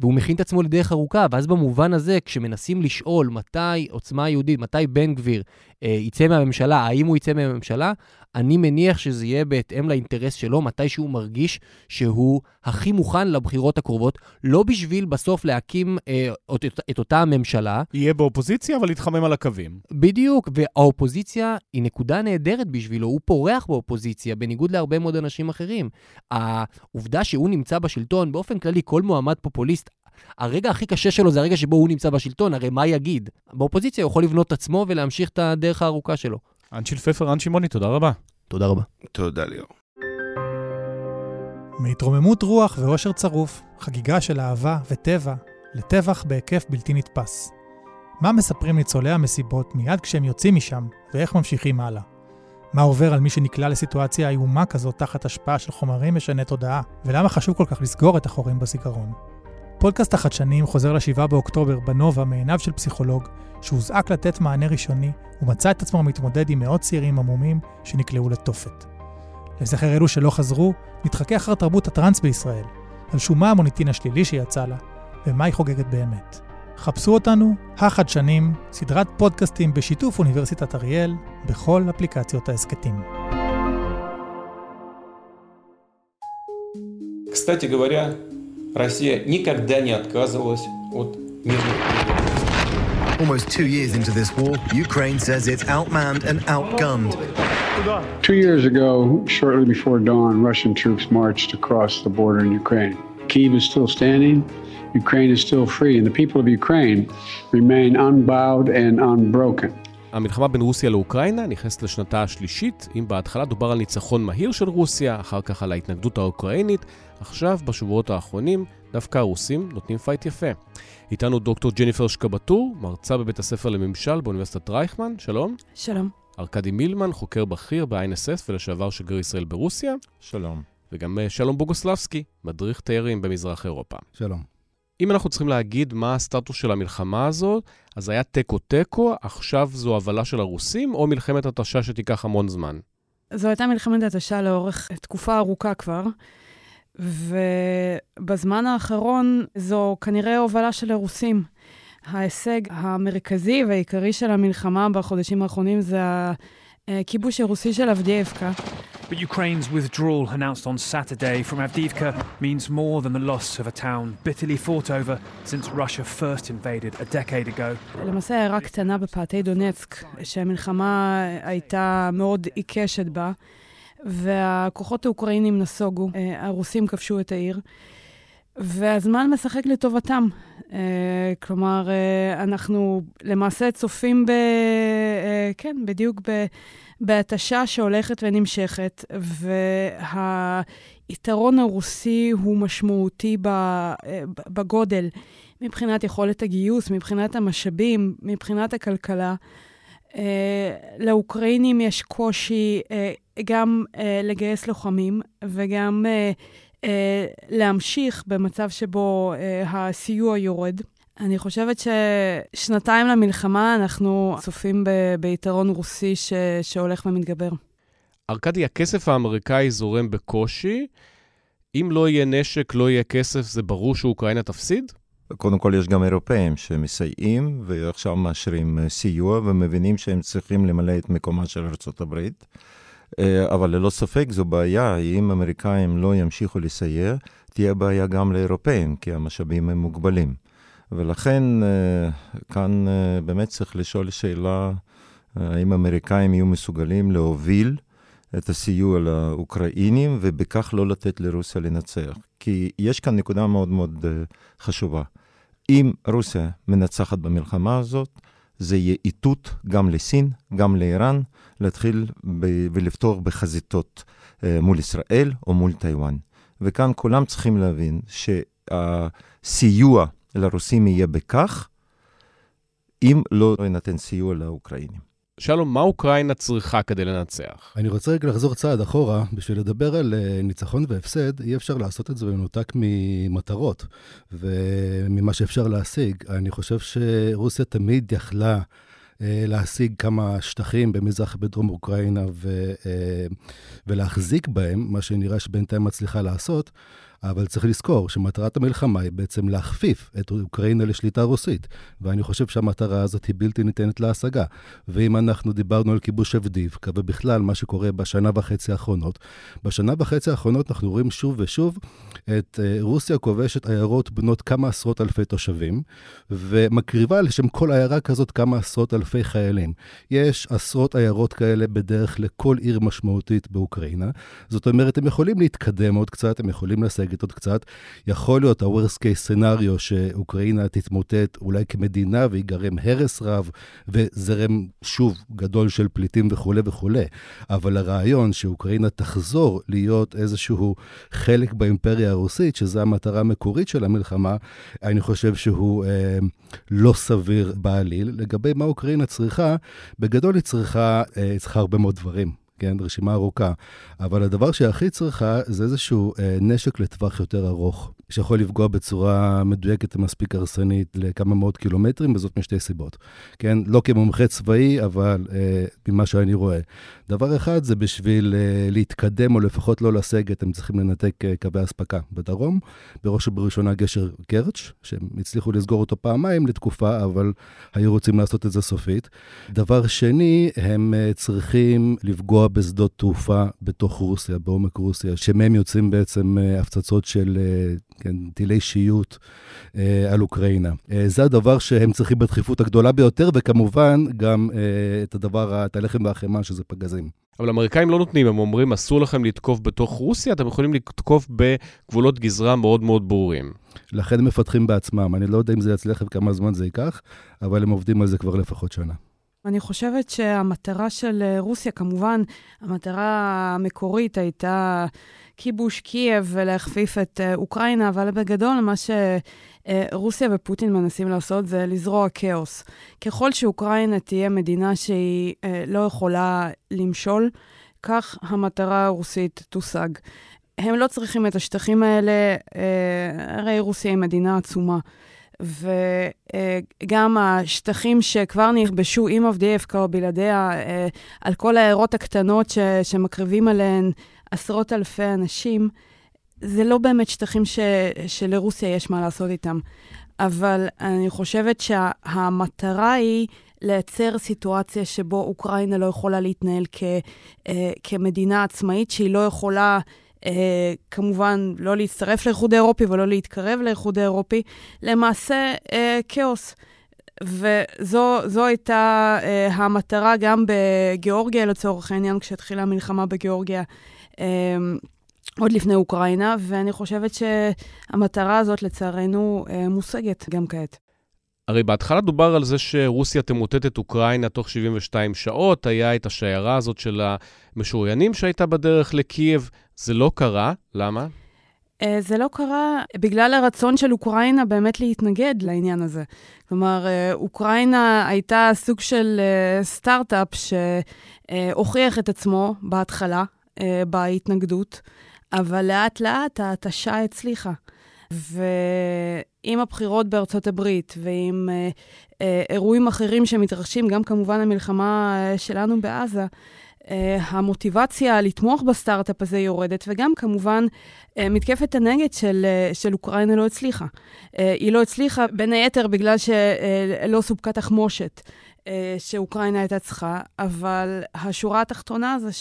והוא מכין את עצמו לדרך ארוכה, ואז במובן הזה, כשמנסים לשאול מתי עוצמה יהודית, מתי בן גביר יצא מהממשלה, האם הוא יצא מהממשלה, אני מניח שזה יהיה בהתאם לאינטרס שלו, מתי שהוא מרגיש שהוא הכי מוכן לבחירות הקרובות, לא בשביל בסוף להקים אה, את, את אותה הממשלה. יהיה באופוזיציה, אבל יתחמם על הקווים. בדיוק, והאופוזיציה היא נקודה נהדרת בשבילו, הוא פורח באופוזיציה, בניגוד להרבה מאוד אנשים אחרים. העובדה שהוא נמצא בשלטון, באופן כללי, כל מועמד פופוליסט, הרגע הכי קשה שלו זה הרגע שבו הוא נמצא בשלטון, הרי מה יגיד? באופוזיציה הוא יכול לבנות את עצמו ולהמשיך את הדרך הארוכה שלו. אנשיל פפר, רן שמעוני, תודה רבה. תודה רבה. תודה ליאור. מהתרוממות רוח ואושר צרוף, חגיגה של אהבה וטבע, לטבח בהיקף בלתי נתפס. מה מספרים ניצולי המסיבות מיד כשהם יוצאים משם, ואיך ממשיכים הלאה? מה עובר על מי שנקלע לסיטואציה איומה כזאת תחת השפעה של חומרים משני תודעה, ולמה חשוב כל כך לסגור את החורים בזיכרון? פודקאסט החדשנים חוזר ל-7 באוקטובר בנובה מעיניו של פסיכולוג, שהוזעק לתת מענה ראשוני, ומצא את עצמו מתמודד עם מאות צעירים עמומים שנקלעו לתופת. לזכר אלו שלא חזרו, נתחכה אחר תרבות הטראנס בישראל, על שום מה המוניטין השלילי שיצא לה, ומה היא חוגגת באמת. חפשו אותנו, החדשנים, סדרת פודקאסטים בשיתוף אוניברסיטת אריאל, בכל אפליקציות ההסכתים. Кстати говоря, Россия никогда не отказывалась от мирных переговоров. Almost two years into this war, Ukraine says it's outmanned and outgunned. Two years ago, shortly before dawn, Russian troops marched across the border in Ukraine. Kyiv is still standing. Ukraine is still free, and the people of Ukraine remain unbowed and unbroken. המלחמה בין רוסיה לאוקראינה נכנסת לשנתה השלישית, אם בהתחלה דובר על ניצחון מהיר של רוסיה, אחר כך על ההתנגדות האוקראינית, עכשיו, בשבועות האחרונים, דווקא הרוסים נותנים פייט יפה. איתנו דוקטור ג'ניפר שקבטור, מרצה בבית הספר לממשל באוניברסיטת רייכמן, שלום. שלום. ארכדי מילמן, חוקר בכיר ב-INSS ולשעבר שגריר ישראל ברוסיה. שלום. וגם אה, שלום בוגוסלבסקי, מדריך תיירים במזרח אירופה. שלום. אם אנחנו צריכים להגיד מה הסטטוס של המלחמה הזאת, אז היה תיקו-תיקו, עכשיו זו הובלה של הרוסים, או מלחמת התשה שתיקח המון זמן? זו הייתה מלחמת התשה לאורך תקופה ארוכה כבר. ובזמן האחרון זו כנראה הובלה של הרוסים. ההישג המרכזי והעיקרי של המלחמה בחודשים האחרונים זה הכיבוש הרוסי של אבדיאבקה. But Ukraine's withdrawal announced on Saturday from Avdiivka means more than the loss of a town bitterly fought over since Russia first invaded a decade ago. למעשה הערה קטנה בפאתי דונצק, שהמלחמה הייתה מאוד עיקשת בה. והכוחות האוקראינים נסוגו, אה, הרוסים כבשו את העיר, והזמן משחק לטובתם. אה, כלומר, אה, אנחנו למעשה צופים ב... כן, בדיוק ב... בהתשה שהולכת ונמשכת, והיתרון הרוסי הוא משמעותי בגודל, מבחינת יכולת הגיוס, מבחינת המשאבים, מבחינת הכלכלה. לאוקראינים יש קושי גם uh, לגייס לוחמים וגם להמשיך במצב שבו הסיוע יורד. אני חושבת ששנתיים למלחמה אנחנו צופים ב- ביתרון רוסי ש- שהולך ומתגבר. ארכדי, הכסף האמריקאי זורם בקושי. אם לא יהיה נשק, לא יהיה כסף, זה ברור שאוקראינה תפסיד? קודם כל, יש גם אירופאים שמסייעים, ועכשיו מאשרים סיוע, ומבינים שהם צריכים למלא את מקומה של ארה"ב. אה, אבל ללא ספק זו בעיה, אם אמריקאים לא ימשיכו לסייע, תהיה בעיה גם לאירופאים, כי המשאבים הם מוגבלים. ולכן אה, כאן אה, באמת צריך לשאול שאלה, האם אמריקאים יהיו מסוגלים להוביל את הסיוע לאוקראינים, ובכך לא לתת לרוסיה לנצח. כי יש כאן נקודה מאוד מאוד חשובה. אם רוסיה מנצחת במלחמה הזאת, זה יהיה איתות גם לסין, גם לאיראן, להתחיל ב- ולפתוח בחזיתות אה, מול ישראל או מול טיוואן. וכאן כולם צריכים להבין שהסיוע לרוסים יהיה בכך, אם לא יינתן סיוע לאוקראינים. שלום, מה אוקראינה צריכה כדי לנצח? אני רוצה רגע לחזור צעד אחורה, בשביל לדבר על אה, ניצחון והפסד, אי אפשר לעשות את זה במנותק ממטרות וממה שאפשר להשיג. אני חושב שרוסיה תמיד יכלה... אה, להשיג כמה שטחים במזרח בדרום אוקראינה ו, אה, ולהחזיק בהם, מה שנראה שבינתיים מצליחה לעשות, אבל צריך לזכור שמטרת המלחמה היא בעצם להכפיף את אוקראינה לשליטה רוסית, ואני חושב שהמטרה הזאת היא בלתי ניתנת להשגה. ואם אנחנו דיברנו על כיבוש אבדיבקה, ובכלל מה שקורה בשנה וחצי האחרונות, בשנה וחצי האחרונות אנחנו רואים שוב ושוב את אה, רוסיה כובשת עיירות בנות כמה עשרות אלפי תושבים, ומקריבה לשם כל עיירה כזאת כמה עשרות אלפי חיילים. יש עשרות עיירות כאלה בדרך לכל עיר משמעותית באוקראינה. זאת אומרת, הם יכולים להתקדם עוד קצת, הם יכולים לסגת עוד קצת. יכול להיות ה-worst case scenario שאוקראינה תתמוטט אולי כמדינה ויגרם הרס רב וזרם שוב גדול של פליטים וכולי וכולי. אבל הרעיון שאוקראינה תחזור להיות איזשהו חלק באימפריה הרוסית, שזו המטרה המקורית של המלחמה, אני חושב שהוא אה, לא סביר בעליל. לגבי מה אוקראינה צריכה, בגדול היא צריכה, אה, צריכה הרבה מאוד דברים. כן, רשימה ארוכה. אבל הדבר שהכי צריכה זה איזשהו אה, נשק לטווח יותר ארוך, שיכול לפגוע בצורה מדויקת ומספיק הרסנית לכמה מאות קילומטרים, וזאת משתי סיבות. כן, לא כמומחה צבאי, אבל אה, ממה שאני רואה. דבר אחד זה בשביל אה, להתקדם, או לפחות לא לסגת, הם צריכים לנתק אה, קווי אספקה בדרום, בראש ובראשונה גשר קרץ', שהם הצליחו לסגור אותו פעמיים לתקופה, אבל היו רוצים לעשות את זה סופית. דבר שני, הם אה, צריכים לפגוע בשדות תעופה בתוך רוסיה, בעומק רוסיה, שמהם יוצאים בעצם הפצצות של כן, טילי שיוט אה, על אוקראינה. אה, זה הדבר שהם צריכים בדחיפות הגדולה ביותר, וכמובן גם אה, את הדבר, את הלחם והחמאה, שזה פגזים. אבל האמריקאים לא נותנים, הם אומרים, אסור לכם לתקוף בתוך רוסיה, אתם יכולים לתקוף בגבולות גזרה מאוד מאוד ברורים. לכן הם מפתחים בעצמם. אני לא יודע אם זה יצליח וכמה זמן זה ייקח, אבל הם עובדים על זה כבר לפחות שנה. אני חושבת שהמטרה של אה, רוסיה, כמובן, המטרה המקורית הייתה כיבוש קייב ולהכפיף את אה, אוקראינה, אבל בגדול מה שרוסיה ופוטין מנסים לעשות זה לזרוע כאוס. ככל שאוקראינה תהיה מדינה שהיא אה, לא יכולה למשול, כך המטרה הרוסית תושג. הם לא צריכים את השטחים האלה, הרי רוסיה היא מדינה עצומה. וגם השטחים שכבר נכבשו עם אבדיאבקה או בלעדיה, אה, על כל העיירות הקטנות ש, שמקריבים עליהן עשרות אלפי אנשים, זה לא באמת שטחים ש, שלרוסיה יש מה לעשות איתם. אבל אני חושבת שהמטרה היא לייצר סיטואציה שבו אוקראינה לא יכולה להתנהל כ, אה, כמדינה עצמאית, שהיא לא יכולה... אה, כמובן, לא להצטרף לאיחוד האירופי ולא להתקרב לאיחוד האירופי, למעשה אה, כאוס. וזו הייתה אה, המטרה גם בגיאורגיה, לצורך העניין, כשהתחילה המלחמה בגיאורגיה. אה, עוד לפני אוקראינה, ואני חושבת שהמטרה הזאת, לצערנו, אה, מושגת גם כעת. הרי בהתחלה דובר על זה שרוסיה תמוטט את אוקראינה תוך 72 שעות, היה את השיירה הזאת של המשוריינים שהייתה בדרך לקייב. זה לא קרה, למה? אה, זה לא קרה בגלל הרצון של אוקראינה באמת להתנגד לעניין הזה. כלומר, אה, אוקראינה הייתה סוג של סטארט-אפ שהוכיח את עצמו בהתחלה, בהתנגדות, אבל לאט-לאט ההתשה הצליחה. ועם הבחירות בארצות הברית ועם אה, אה, אירועים אחרים שמתרחשים, גם כמובן המלחמה אה, שלנו בעזה, אה, המוטיבציה לתמוך בסטארט-אפ הזה יורדת, וגם כמובן אה, מתקפת הנגד של, אה, של אוקראינה לא הצליחה. אה, היא לא הצליחה בין היתר בגלל שלא אה, סופקה תחמושת אה, שאוקראינה הייתה צריכה, אבל השורה התחתונה זה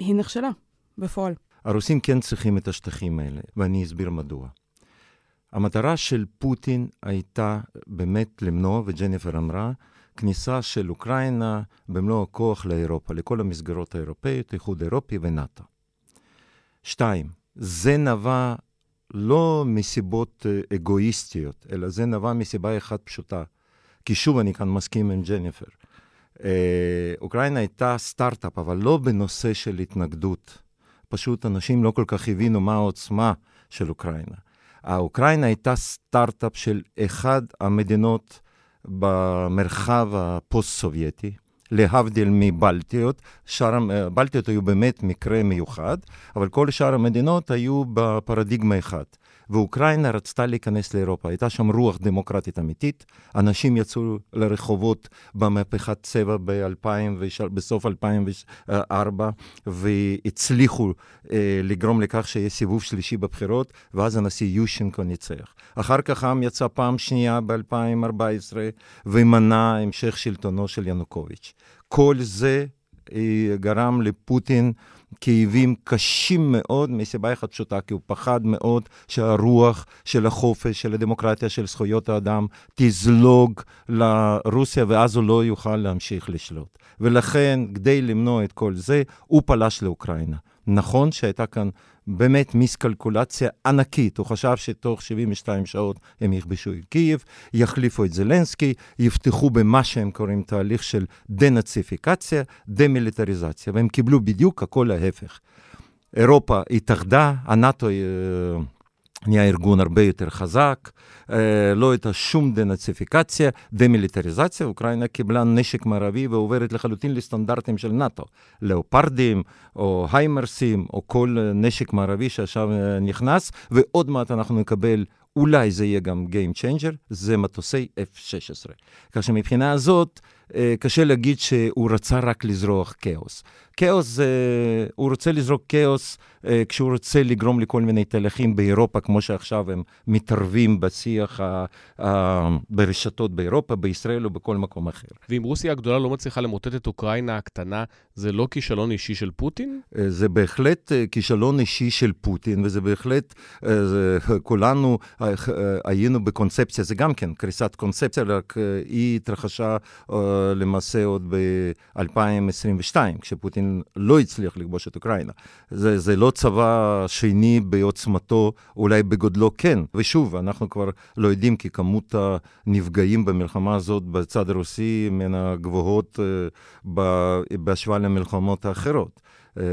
שהיא נכשלה בפועל. הרוסים כן צריכים את השטחים האלה, ואני אסביר מדוע. המטרה של פוטין הייתה באמת למנוע, וג'ניפר אמרה, כניסה של אוקראינה במלוא הכוח לאירופה, לכל המסגרות האירופאיות, איחוד אירופי ונאט"ו. שתיים, זה נבע לא מסיבות אגואיסטיות, אלא זה נבע מסיבה אחת פשוטה. כי שוב, אני כאן מסכים עם ג'ניפר. אה, אוקראינה הייתה סטארט-אפ, אבל לא בנושא של התנגדות. פשוט אנשים לא כל כך הבינו מה העוצמה של אוקראינה. האוקראינה הייתה סטארט-אפ של אחד המדינות במרחב הפוסט-סובייטי, להבדיל מבלטיות. שאר בלטיות היו באמת מקרה מיוחד, אבל כל שאר המדינות היו בפרדיגמה אחת. ואוקראינה רצתה להיכנס לאירופה. הייתה שם רוח דמוקרטית אמיתית. אנשים יצאו לרחובות במהפכת צבע ב- בסוף 2004, והצליחו אה, לגרום לכך שיהיה סיבוב שלישי בבחירות, ואז הנשיא יושינקו ניצח. אחר כך העם יצא פעם שנייה ב-2014, ומנע המשך שלטונו של ינוקוביץ'. כל זה אה, גרם לפוטין כאבים קשים מאוד, מסיבה אחת פשוטה, כי הוא פחד מאוד שהרוח של החופש, של הדמוקרטיה, של זכויות האדם, תזלוג לרוסיה, ואז הוא לא יוכל להמשיך לשלוט. ולכן, כדי למנוע את כל זה, הוא פלש לאוקראינה. נכון שהייתה כאן באמת מיסקלקולציה ענקית. הוא חשב שתוך 72 שעות הם יכבשו את קייב, יחליפו את זלנסקי, יפתחו במה שהם קוראים תהליך של דנאציפיקציה, דמיליטריזציה, והם קיבלו בדיוק הכל ההפך. אירופה התאחדה, הנאטו... נהיה ארגון הרבה יותר חזק, אה, לא הייתה שום דנאציפיקציה, דמיליטריזציה, אוקראינה קיבלה נשק מערבי ועוברת לחלוטין לסטנדרטים של נאט"ו, לאופרדים או היימרסים או כל נשק מערבי שעכשיו אה, נכנס, ועוד מעט אנחנו נקבל אולי זה יהיה גם Game Changer, זה מטוסי F-16. כך שמבחינה הזאת, קשה להגיד שהוא רצה רק לזרוח כאוס. כאוס זה, הוא רוצה לזרוק כאוס אה, כשהוא רוצה לגרום לכל מיני תהליכים באירופה, כמו שעכשיו הם מתערבים בשיח ה, ה, ברשתות באירופה, בישראל או בכל מקום אחר. ואם רוסיה הגדולה לא מצליחה למוטט את אוקראינה הקטנה, זה לא כישלון אישי של פוטין? אה, זה בהחלט כישלון אישי של פוטין, וזה בהחלט, זה, כולנו היינו בקונספציה, זה גם כן קריסת קונספציה, רק היא התרחשה למעשה עוד ב-2022, כשפוטין לא הצליח לכבוש את אוקראינה. זה, זה לא צבא שני בעוצמתו, אולי בגודלו כן. ושוב, אנחנו כבר לא יודעים כי כמות הנפגעים במלחמה הזאת בצד הרוסי מן הגבוהות בהשוואה למלחמות האחרות. אה,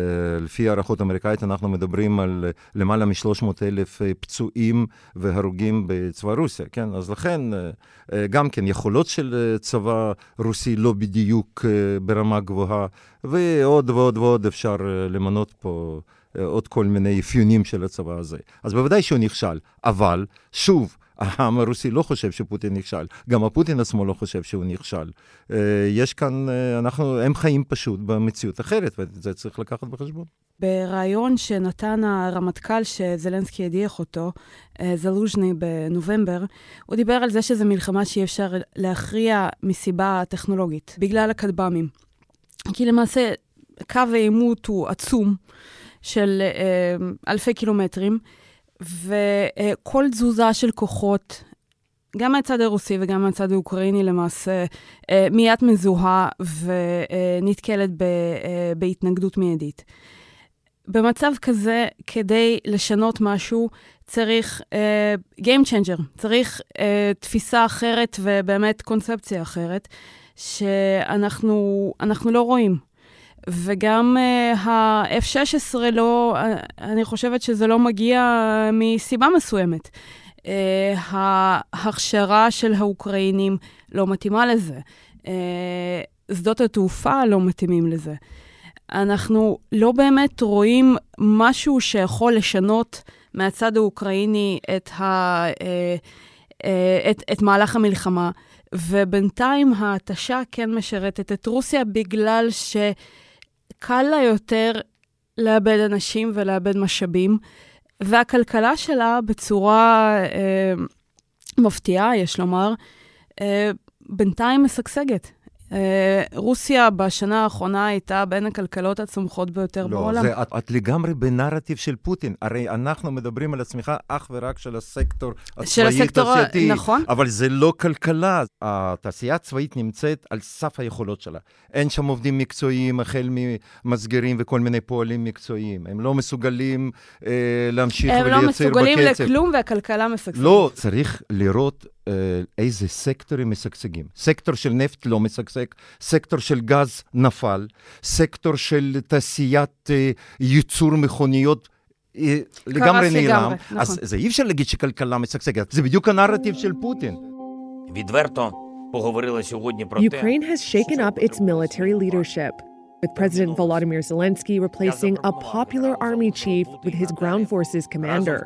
לפי הערכות אמריקאית אנחנו מדברים על למעלה מ-300 אלף אה, פצועים והרוגים בצבא רוסיה, כן? אז לכן, אה, גם כן, יכולות של צבא רוסי לא בדיוק ברמה גבוהה, ועוד ועוד ועוד אפשר למנות פה עוד כל מיני אפיונים של הצבא הזה. אז בוודאי שהוא נכשל, אבל שוב, העם הרוסי לא חושב שפוטין נכשל, גם הפוטין עצמו לא חושב שהוא נכשל. אה, יש כאן, אה, אנחנו, הם חיים פשוט במציאות אחרת, ואת זה צריך לקחת בחשבון. בריאיון שנתן הרמטכ"ל שזלנסקי הדיח אותו, אה, זלוז'ני בנובמבר, הוא דיבר על זה שזו מלחמה שאי אפשר להכריע מסיבה טכנולוגית, בגלל הכטב"מים. כי למעשה, קו העימות הוא עצום, של אלפי קילומטרים. וכל תזוזה של כוחות, גם מהצד הרוסי וגם מהצד האוקראיני למעשה, אה, מיד מזוהה ונתקלת אה, בהתנגדות מיידית. במצב כזה, כדי לשנות משהו, צריך uh, Game Changer, צריך uh, תפיסה אחרת ובאמת קונספציה אחרת, שאנחנו לא רואים. וגם uh, ה-F-16 לא, uh, אני חושבת שזה לא מגיע מסיבה מסוימת. Uh, ההכשרה של האוקראינים לא מתאימה לזה. Uh, שדות התעופה לא מתאימים לזה. אנחנו לא באמת רואים משהו שיכול לשנות מהצד האוקראיני את, ה, uh, uh, את, את מהלך המלחמה, ובינתיים ההתשה כן משרתת את רוסיה בגלל ש... קל לה יותר לאבד אנשים ולאבד משאבים, והכלכלה שלה בצורה אה, מפתיעה, יש לומר, אה, בינתיים משגשגת. אה, רוסיה בשנה האחרונה הייתה בין הכלכלות הצומחות ביותר לא, בעולם. לא, את, את לגמרי בנרטיב של פוטין. הרי אנחנו מדברים על הצמיחה אך ורק של הסקטור הצבאי-תעשייתי. נכון. אבל זה לא כלכלה. התעשייה הצבאית נמצאת על סף היכולות שלה. אין שם עובדים מקצועיים, החל ממסגרים וכל מיני פועלים מקצועיים. הם לא מסוגלים אה, להמשיך ולייצר בקצב. הם לא מסוגלים לכלום והכלכלה משגשגת. לא, צריך לראות אה, איזה סקטורים משגשגים. סקטור של נפט לא משגשג, סקטור של גז נפל, סקטור של תעשיית אה, ייצור מכוניות אה, לגמרי נעלם. אז נכון. זה אי אפשר להגיד שכלכלה משגשגת, זה בדיוק הנרטיב של פוטין. Ukraine has shaken up its military leadership. with President Volodymyr Zelensky replacing a popular army chief with his ground forces commander.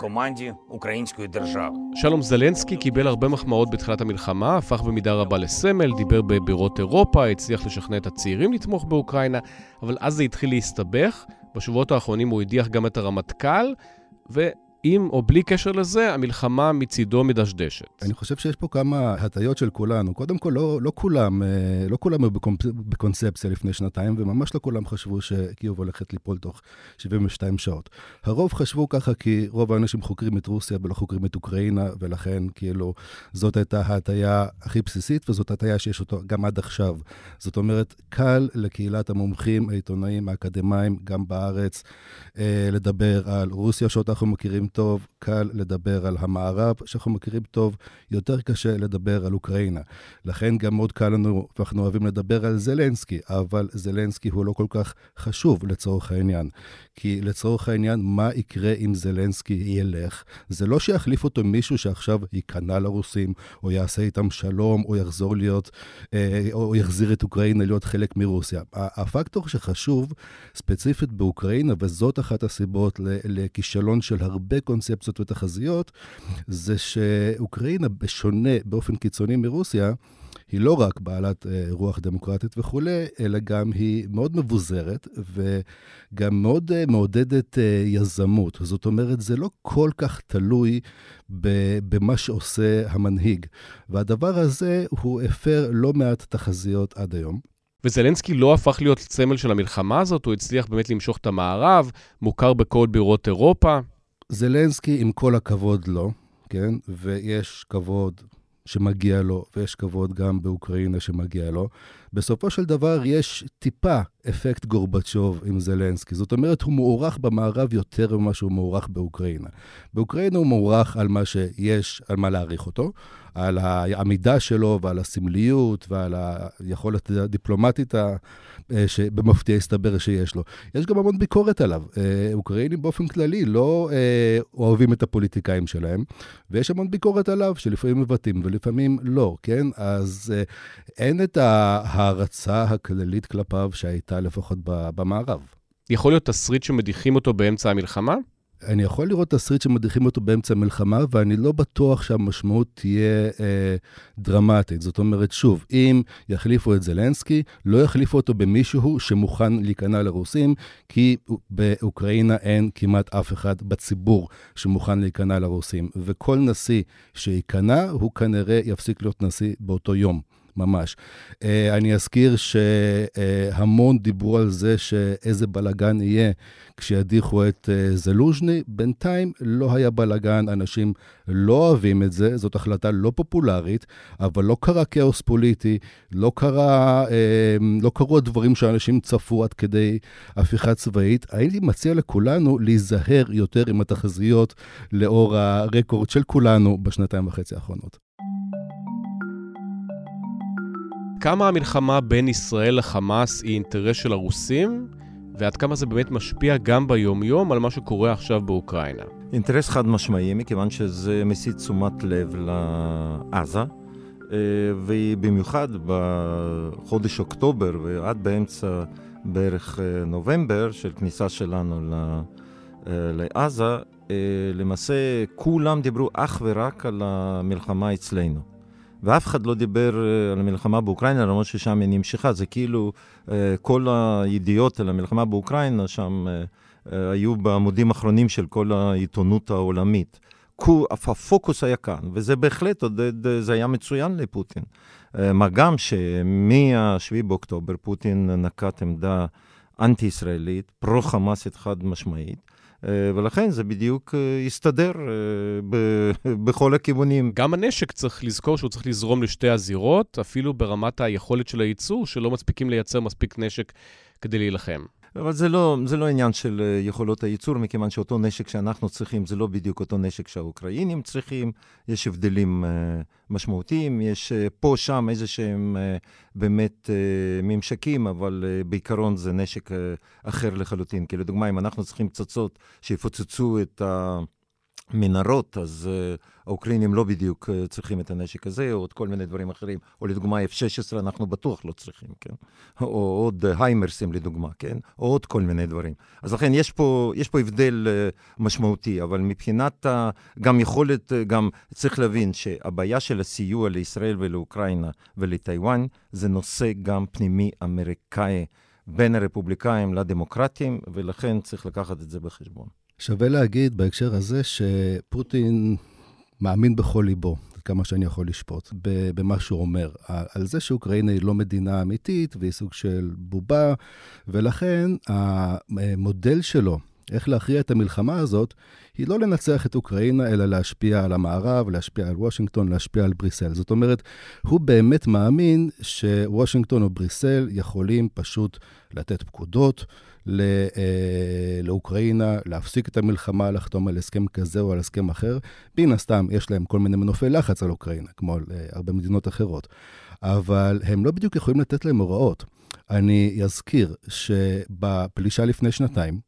שלום זלנסקי קיבל הרבה מחמאות בתחילת המלחמה, הפך במידה רבה לסמל, דיבר בבירות אירופה, הצליח לשכנע את הצעירים לתמוך באוקראינה, אבל אז זה התחיל להסתבך. בשבועות האחרונים הוא הדיח גם את הרמטכ"ל, ו... ועם או בלי קשר לזה, המלחמה מצידו מדשדשת. אני חושב שיש פה כמה הטיות של כולנו. קודם כל, לא, לא כולם, אה, לא כולם היו בקונספציה לפני שנתיים, וממש לא כולם חשבו שקיוב הולכת ליפול תוך 72 שעות. הרוב חשבו ככה כי רוב האנשים חוקרים את רוסיה ולא חוקרים את אוקראינה, ולכן כאילו זאת הייתה ההטיה הכי בסיסית, וזאת הטיה שיש אותה גם עד עכשיו. זאת אומרת, קל לקהילת המומחים, העיתונאים, האקדמאים, גם בארץ, אה, לדבר על רוסיה שאנחנו מכירים טוב, קל לדבר על המערב שאנחנו מכירים טוב, יותר קשה לדבר על אוקראינה. לכן גם מאוד קל לנו, ואנחנו אוהבים לדבר על זלנסקי, אבל זלנסקי הוא לא כל כך חשוב לצורך העניין. כי לצורך העניין, מה יקרה אם זלנסקי ילך? זה לא שיחליף אותו מישהו שעכשיו ייכנע לרוסים, או יעשה איתם שלום, או יחזור להיות, אה, או יחזיר את אוקראינה להיות חלק מרוסיה. הפקטור שחשוב, ספציפית באוקראינה, וזאת אחת הסיבות לכישלון של הרבה קונספציות ותחזיות, זה שאוקראינה, בשונה באופן קיצוני מרוסיה, היא לא רק בעלת אה, רוח דמוקרטית וכולי, אלא גם היא מאוד מבוזרת וגם מאוד אה, מעודדת אה, יזמות. זאת אומרת, זה לא כל כך תלוי במה שעושה המנהיג. והדבר הזה, הוא הפר לא מעט תחזיות עד היום. וזלנסקי לא הפך להיות סמל של המלחמה הזאת, הוא הצליח באמת למשוך את המערב, מוכר בכל בירות אירופה. זלנסקי, עם כל הכבוד לו, כן? ויש כבוד שמגיע לו, ויש כבוד גם באוקראינה שמגיע לו. בסופו של דבר יש טיפה אפקט גורבצ'וב עם זלנסקי. זאת אומרת, הוא מוערך במערב יותר ממה שהוא מוערך באוקראינה. באוקראינה הוא מוערך על מה שיש, על מה להעריך אותו, על העמידה שלו ועל הסמליות ועל היכולת הדיפלומטית אה, שבמפתיע הסתבר שיש לו. יש גם המון ביקורת עליו. אה, אוקראינים באופן כללי לא אה, אוהבים את הפוליטיקאים שלהם, ויש המון ביקורת עליו שלפעמים מבטאים ולפעמים לא, כן? אז אין את ההערצה הכללית כלפיו שהייתה לפחות במערב. יכול להיות תסריט שמדיחים אותו באמצע המלחמה? אני יכול לראות תסריט שמדיחים אותו באמצע המלחמה, ואני לא בטוח שהמשמעות תהיה אה, דרמטית. זאת אומרת, שוב, אם יחליפו את זלנסקי, לא יחליפו אותו במישהו שמוכן להיכנע לרוסים, כי באוקראינה אין כמעט אף אחד בציבור שמוכן להיכנע לרוסים. וכל נשיא שייכנע, הוא כנראה יפסיק להיות נשיא באותו יום. ממש. Uh, אני אזכיר שהמון דיברו על זה שאיזה בלגן יהיה כשידיחו את uh, זלוז'ני. בינתיים לא היה בלגן, אנשים לא אוהבים את זה, זאת החלטה לא פופולרית, אבל לא קרה כאוס פוליטי, לא, קרה, uh, לא קרו הדברים שאנשים צפו עד כדי הפיכה צבאית. הייתי מציע לכולנו להיזהר יותר עם התחזיות לאור הרקורד של כולנו בשנתיים וחצי האחרונות. כמה המלחמה בין ישראל לחמאס היא אינטרס של הרוסים, ועד כמה זה באמת משפיע גם ביום-יום על מה שקורה עכשיו באוקראינה. אינטרס חד משמעי, מכיוון שזה מסיט תשומת לב לעזה, אה, ובמיוחד בחודש אוקטובר ועד באמצע בערך אה, נובמבר של כניסה שלנו אה, לעזה, למעשה כולם דיברו אך ורק על המלחמה אצלנו. ואף אחד לא דיבר אה, על המלחמה באוקראינה, למרות ששם היא נמשכה. זה כאילו אה, כל הידיעות על המלחמה באוקראינה שם אה, היו בעמודים האחרונים של כל העיתונות העולמית. הפוקוס היה כאן, וזה בהחלט עודד, זה היה מצוין לפוטין. מה גם שמ-7 באוקטובר פוטין נקט עמדה אנטי-ישראלית, פרו-חמאסית חד משמעית. אה, ולכן זה בדיוק אה, הסתדר אה, ב- בכל הכיוונים. גם הנשק צריך לזכור שהוא צריך לזרום לשתי הזירות, אפילו ברמת היכולת של הייצור, שלא מספיקים לייצר מספיק נשק כדי להילחם. אבל זה לא, זה לא עניין של אה, יכולות הייצור, מכיוון שאותו נשק שאנחנו צריכים זה לא בדיוק אותו נשק שהאוקראינים צריכים, יש הבדלים uh, משמעותיים, יש uh, פה, שם איזה שהם באמת ממשקים, אבל בעיקרון זה נשק אחר לחלוטין. כי לדוגמה, אם אנחנו צריכים פצצות שיפוצצו את ה... מנהרות, אז uh, האוקראינים לא בדיוק uh, צריכים את הנשק הזה, או עוד כל מיני דברים אחרים. או לדוגמה, F-16 אנחנו בטוח לא צריכים, כן? או עוד uh, היימרסים לדוגמה, כן? או עוד כל מיני דברים. אז לכן יש פה, יש פה הבדל uh, משמעותי, אבל מבחינת uh, גם יכולת, uh, גם צריך להבין שהבעיה של הסיוע לישראל ולאוקראינה ולטיוואן, זה נושא גם פנימי אמריקאי בין הרפובליקאים לדמוקרטים, ולכן צריך לקחת את זה בחשבון. שווה להגיד בהקשר הזה שפוטין מאמין בכל ליבו, כמה שאני יכול לשפוט, במה שהוא אומר, על זה שאוקראינה היא לא מדינה אמיתית והיא סוג של בובה, ולכן המודל שלו, איך להכריע את המלחמה הזאת, היא לא לנצח את אוקראינה, אלא להשפיע על המערב, להשפיע על וושינגטון, להשפיע על בריסל. זאת אומרת, הוא באמת מאמין שוושינגטון או בריסל יכולים פשוט לתת פקודות, אה, לאוקראינה, להפסיק את המלחמה, לחתום על הסכם כזה או על הסכם אחר. מן הסתם, יש להם כל מיני מנופי לחץ על אוקראינה, כמו על אה, הרבה מדינות אחרות. אבל הם לא בדיוק יכולים לתת להם הוראות. אני אזכיר שבפלישה לפני שנתיים,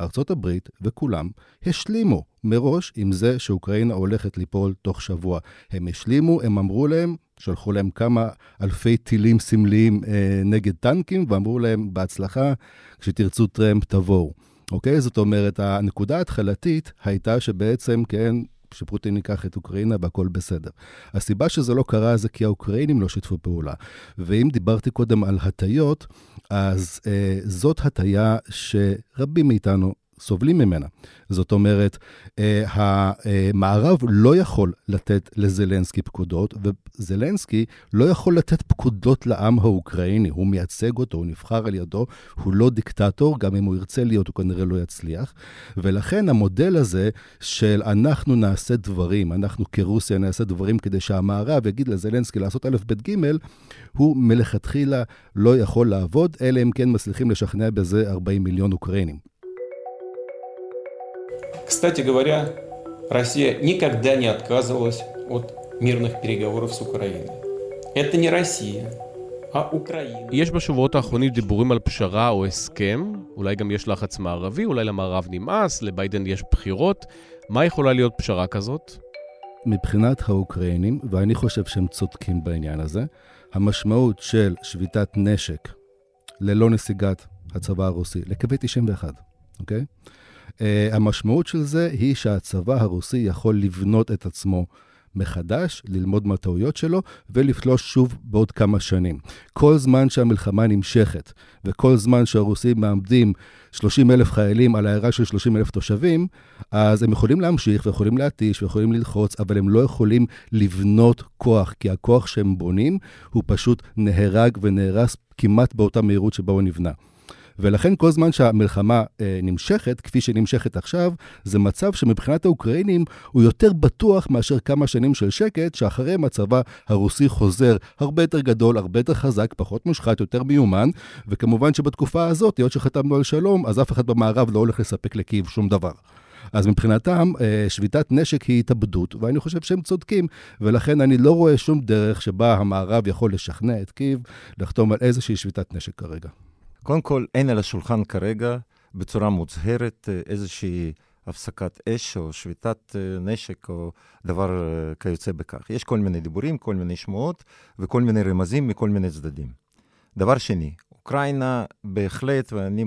ארצות הברית וכולם השלימו מראש עם זה שאוקראינה הולכת ליפול תוך שבוע. הם השלימו, הם אמרו להם, שלחו להם כמה אלפי טילים סמליים אה, נגד טנקים, ואמרו להם, בהצלחה, כשתרצו טרמפ תבואו. אוקיי? זאת אומרת, הנקודה ההתחלתית הייתה שבעצם, כן, שפוטין ייקח את אוקראינה והכל בסדר. הסיבה שזה לא קרה זה כי האוקראינים לא שיתפו פעולה. ואם דיברתי קודם על הטיות, אז אה, זאת הטיה שרבים מאיתנו סובלים ממנה. זאת אומרת, אה, המערב לא יכול לתת לזלנסקי פקודות, וזלנסקי לא יכול לתת פקודות לעם האוקראיני. הוא מייצג אותו, הוא נבחר על ידו, הוא לא דיקטטור, גם אם הוא ירצה להיות, הוא כנראה לא יצליח. ולכן המודל הזה של אנחנו נעשה דברים, אנחנו כרוסיה נעשה דברים כדי שהמערב יגיד לזלנסקי לעשות א', ב', ג', הוא מלכתחילה לא יכול לעבוד, אלא אם כן מצליחים לשכנע בזה 40 מיליון אוקראינים. Кстати говоря, Россия никогда не отказывалась от мирных переговоров с Украиной. Это не Россия, а Украина. יש בשבועות האחרונים דיבורים על פשרה או הסכם, אולי גם יש לחץ מערבי, אולי למערב נמאס, לביידן יש בחירות. מה יכולה להיות פשרה כזאת? מבחינת האוקראינים, ואני חושב שהם צודקים בעניין הזה, המשמעות של שביתת נשק ללא נסיגת הצבא הרוסי לקווי 91, אוקיי? Okay? Uh, המשמעות של זה היא שהצבא הרוסי יכול לבנות את עצמו מחדש, ללמוד מהטעויות שלו ולפלוש שוב בעוד כמה שנים. כל זמן שהמלחמה נמשכת וכל זמן שהרוסים מעמדים 30 אלף חיילים על העיירה של 30 אלף תושבים, אז הם יכולים להמשיך ויכולים להתיש ויכולים ללחוץ, אבל הם לא יכולים לבנות כוח, כי הכוח שהם בונים הוא פשוט נהרג ונהרס כמעט באותה מהירות שבה הוא נבנה. ולכן כל זמן שהמלחמה אה, נמשכת, כפי שנמשכת עכשיו, זה מצב שמבחינת האוקראינים הוא יותר בטוח מאשר כמה שנים של שקט, שאחריהם הצבא הרוסי חוזר הרבה יותר גדול, הרבה יותר חזק, פחות מושחת, יותר מיומן, וכמובן שבתקופה הזאת, היות שחתמנו על שלום, אז אף אחד במערב לא הולך לספק לקייב שום דבר. אז מבחינתם, אה, שביתת נשק היא התאבדות, ואני חושב שהם צודקים, ולכן אני לא רואה שום דרך שבה המערב יכול לשכנע את קייב לחתום על איזושהי שביתת נשק כרגע. קודם כל, אין על השולחן כרגע בצורה מוצהרת אה, איזושהי הפסקת אש או שביתת אה, נשק או דבר אה, כיוצא בכך. יש כל מיני דיבורים, כל מיני שמועות וכל מיני רמזים מכל מיני צדדים. דבר שני, אוקראינה בהחלט, ואני,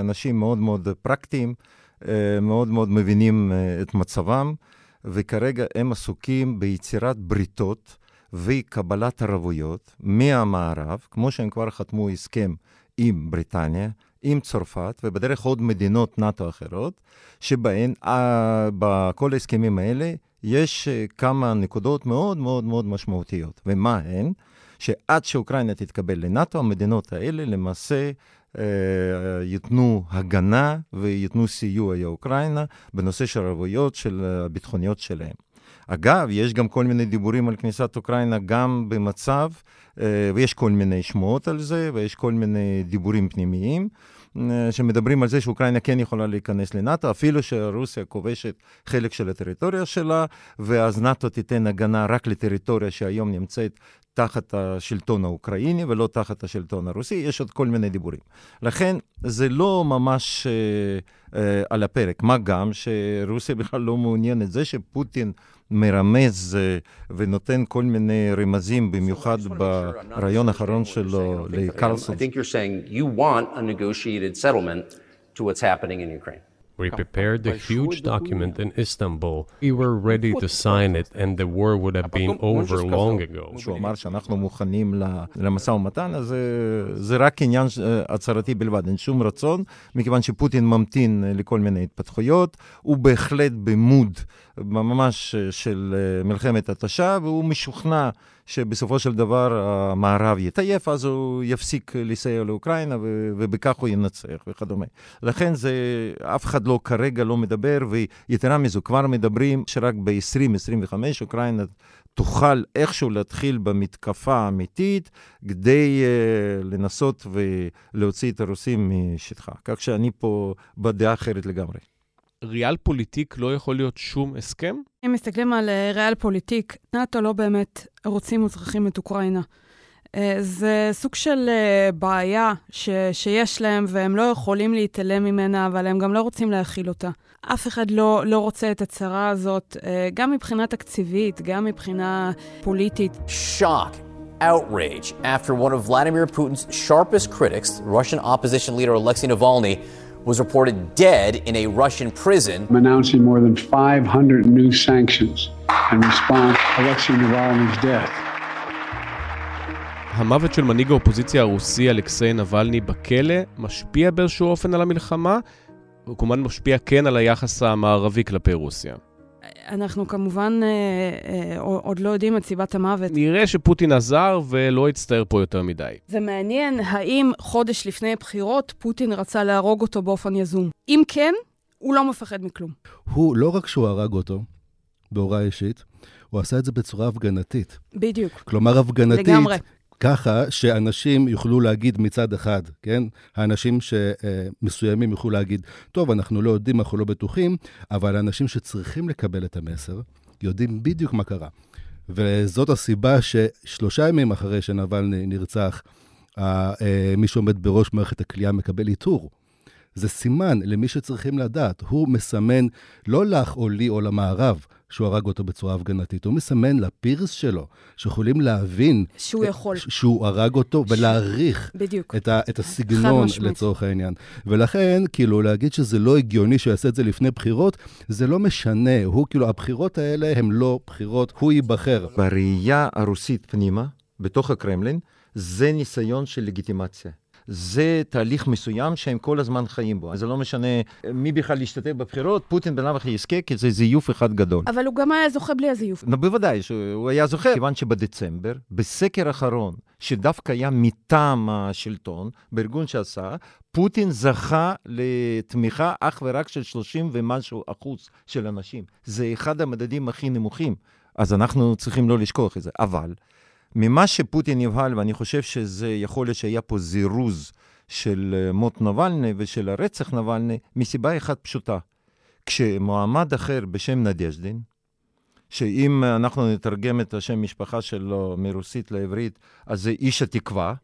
אנשים מאוד מאוד פרקטיים, מאוד מאוד מבינים את מצבם, וכרגע הם עסוקים ביצירת בריתות וקבלת ערבויות מהמערב, כמו שהם כבר חתמו הסכם עם בריטניה, עם צרפת, ובדרך עוד מדינות נאט"ו אחרות, שבהן, אה, בכל ההסכמים האלה, יש אה, כמה נקודות מאוד מאוד מאוד משמעותיות. ומה הן? שעד שאוקראינה תתקבל לנאט"ו, המדינות האלה למעשה אה, ייתנו הגנה וייתנו סיוע לאוקראינה בנושא של ערבויות של הביטחוניות שלהם. אגב, יש גם כל מיני דיבורים על כניסת אוקראינה גם במצב, אה, ויש כל מיני שמועות על זה, ויש כל מיני דיבורים פנימיים, שמדברים על זה שאוקראינה כן יכולה להיכנס לנאט"ו, אפילו שרוסיה כובשת חלק של הטריטוריה שלה, ואז נאט"ו תיתן הגנה רק לטריטוריה שהיום נמצאת תחת השלטון האוקראיני ולא תחת השלטון הרוסי, יש עוד כל מיני דיבורים. לכן זה לא ממש אה, אה, על הפרק, מה גם שרוסיה בכלל לא מעוניינת. זה שפוטין מרמז אה, ונותן כל מיני רמזים, במיוחד ברעיון האחרון שלו לקרלסון. I think you're saying you want a negotiated settlement to what's happening in Ukraine. We prepared a huge document in Istanbul. We were ready to sign it and the war would have been over long ago. שהוא אמר שאנחנו מוכנים למשא ומתן, אז זה רק עניין הצהרתי בלבד, אין שום רצון, מכיוון שפוטין ממתין לכל מיני התפתחויות, הוא בהחלט במוד ממש של מלחמת התשה, והוא משוכנע שבסופו של דבר המערב יתעייף, אז הוא יפסיק לסייע לאוקראינה, ובכך הוא ינצח וכדומה. לכן זה, אף אחד לא כרגע לא מדבר, ויתרה מזו, כבר מדברים שרק ב-2025 אוקראינה תוכל איכשהו להתחיל במתקפה האמיתית, כדי uh, לנסות ולהוציא את הרוסים משטחה. כך שאני פה בדעה אחרת לגמרי. ריאל פוליטיק לא יכול להיות שום הסכם? אם מסתכלים על ריאל פוליטיק, נאט"ו לא באמת רוצים וצריכים את אוקראינה. זה סוג של בעיה ש, שיש להם, והם לא יכולים להתעלם ממנה, אבל הם גם לא רוצים להכיל אותה. אף אחד לא, לא רוצה את הצרה הזאת, גם מבחינה תקציבית, גם מבחינה פוליטית. Shock, outrage, after one of Vladimir Putin's sharpest critics, Russian opposition leader Alexei Navalny, was reported dead in a Russian prison. I'm announcing more than 500 new sanctions in response to Alexei Navalny's death. המוות של מנהיג האופוזיציה הרוסי אלכסיי נבלני בכלא משפיע באיזשהו אופן על המלחמה? הוא כמובן משפיע כן על היחס המערבי כלפי רוסיה. אנחנו כמובן אה, אה, עוד לא יודעים את סיבת המוות. נראה שפוטין עזר ולא הצטער פה יותר מדי. זה מעניין, האם חודש לפני הבחירות פוטין רצה להרוג אותו באופן יזום? אם כן, הוא לא מפחד מכלום. הוא, לא רק שהוא הרג אותו בהוראה אישית, הוא עשה את זה בצורה הפגנתית. בדיוק. כלומר, הפגנתית, לגמרי. ככה שאנשים יוכלו להגיד מצד אחד, כן? האנשים שמסוימים יוכלו להגיד, טוב, אנחנו לא יודעים, אנחנו לא בטוחים, אבל האנשים שצריכים לקבל את המסר, יודעים בדיוק מה קרה. וזאת הסיבה ששלושה ימים אחרי שנבלני נרצח, מי שעומד בראש מערכת הכלייה מקבל עיטור. זה סימן למי שצריכים לדעת. הוא מסמן לא לך או לי או למערב שהוא הרג אותו בצורה הפגנתית, הוא מסמן לפירס שלו, שיכולים להבין... שהוא יכול. שהוא הרג אותו ש... ולהעריך בדיוק. את, ה, את הסגנון לצורך העניין. ולכן, כאילו, להגיד שזה לא הגיוני שהוא יעשה את זה לפני בחירות, זה לא משנה. הוא, כאילו, הבחירות האלה הן לא בחירות, הוא ייבחר. בראייה הרוסית פנימה, בתוך הקרמלין, זה ניסיון של לגיטימציה. זה תהליך מסוים שהם כל הזמן חיים בו. אז זה לא משנה מי בכלל להשתתף בבחירות, פוטין בלאו הכי יזכה, כי זה זיוף אחד גדול. אבל הוא גם היה זוכה בלי הזיוף. No, בוודאי שהוא היה זוכה, כיוון שבדצמבר, בסקר האחרון, שדווקא היה מטעם השלטון, בארגון שעשה, פוטין זכה לתמיכה אך ורק של 30 ומשהו אחוז של אנשים. זה אחד המדדים הכי נמוכים, אז אנחנו צריכים לא לשכוח את זה. אבל... ממה שפוטין נבהל, ואני חושב שזה יכול להיות שהיה פה זירוז של מות נבלני ושל הרצח נבלני, מסיבה אחת פשוטה. כשמועמד אחר בשם נדז'דין, שאם אנחנו נתרגם את השם משפחה שלו מרוסית לעברית, אז זה איש התקווה,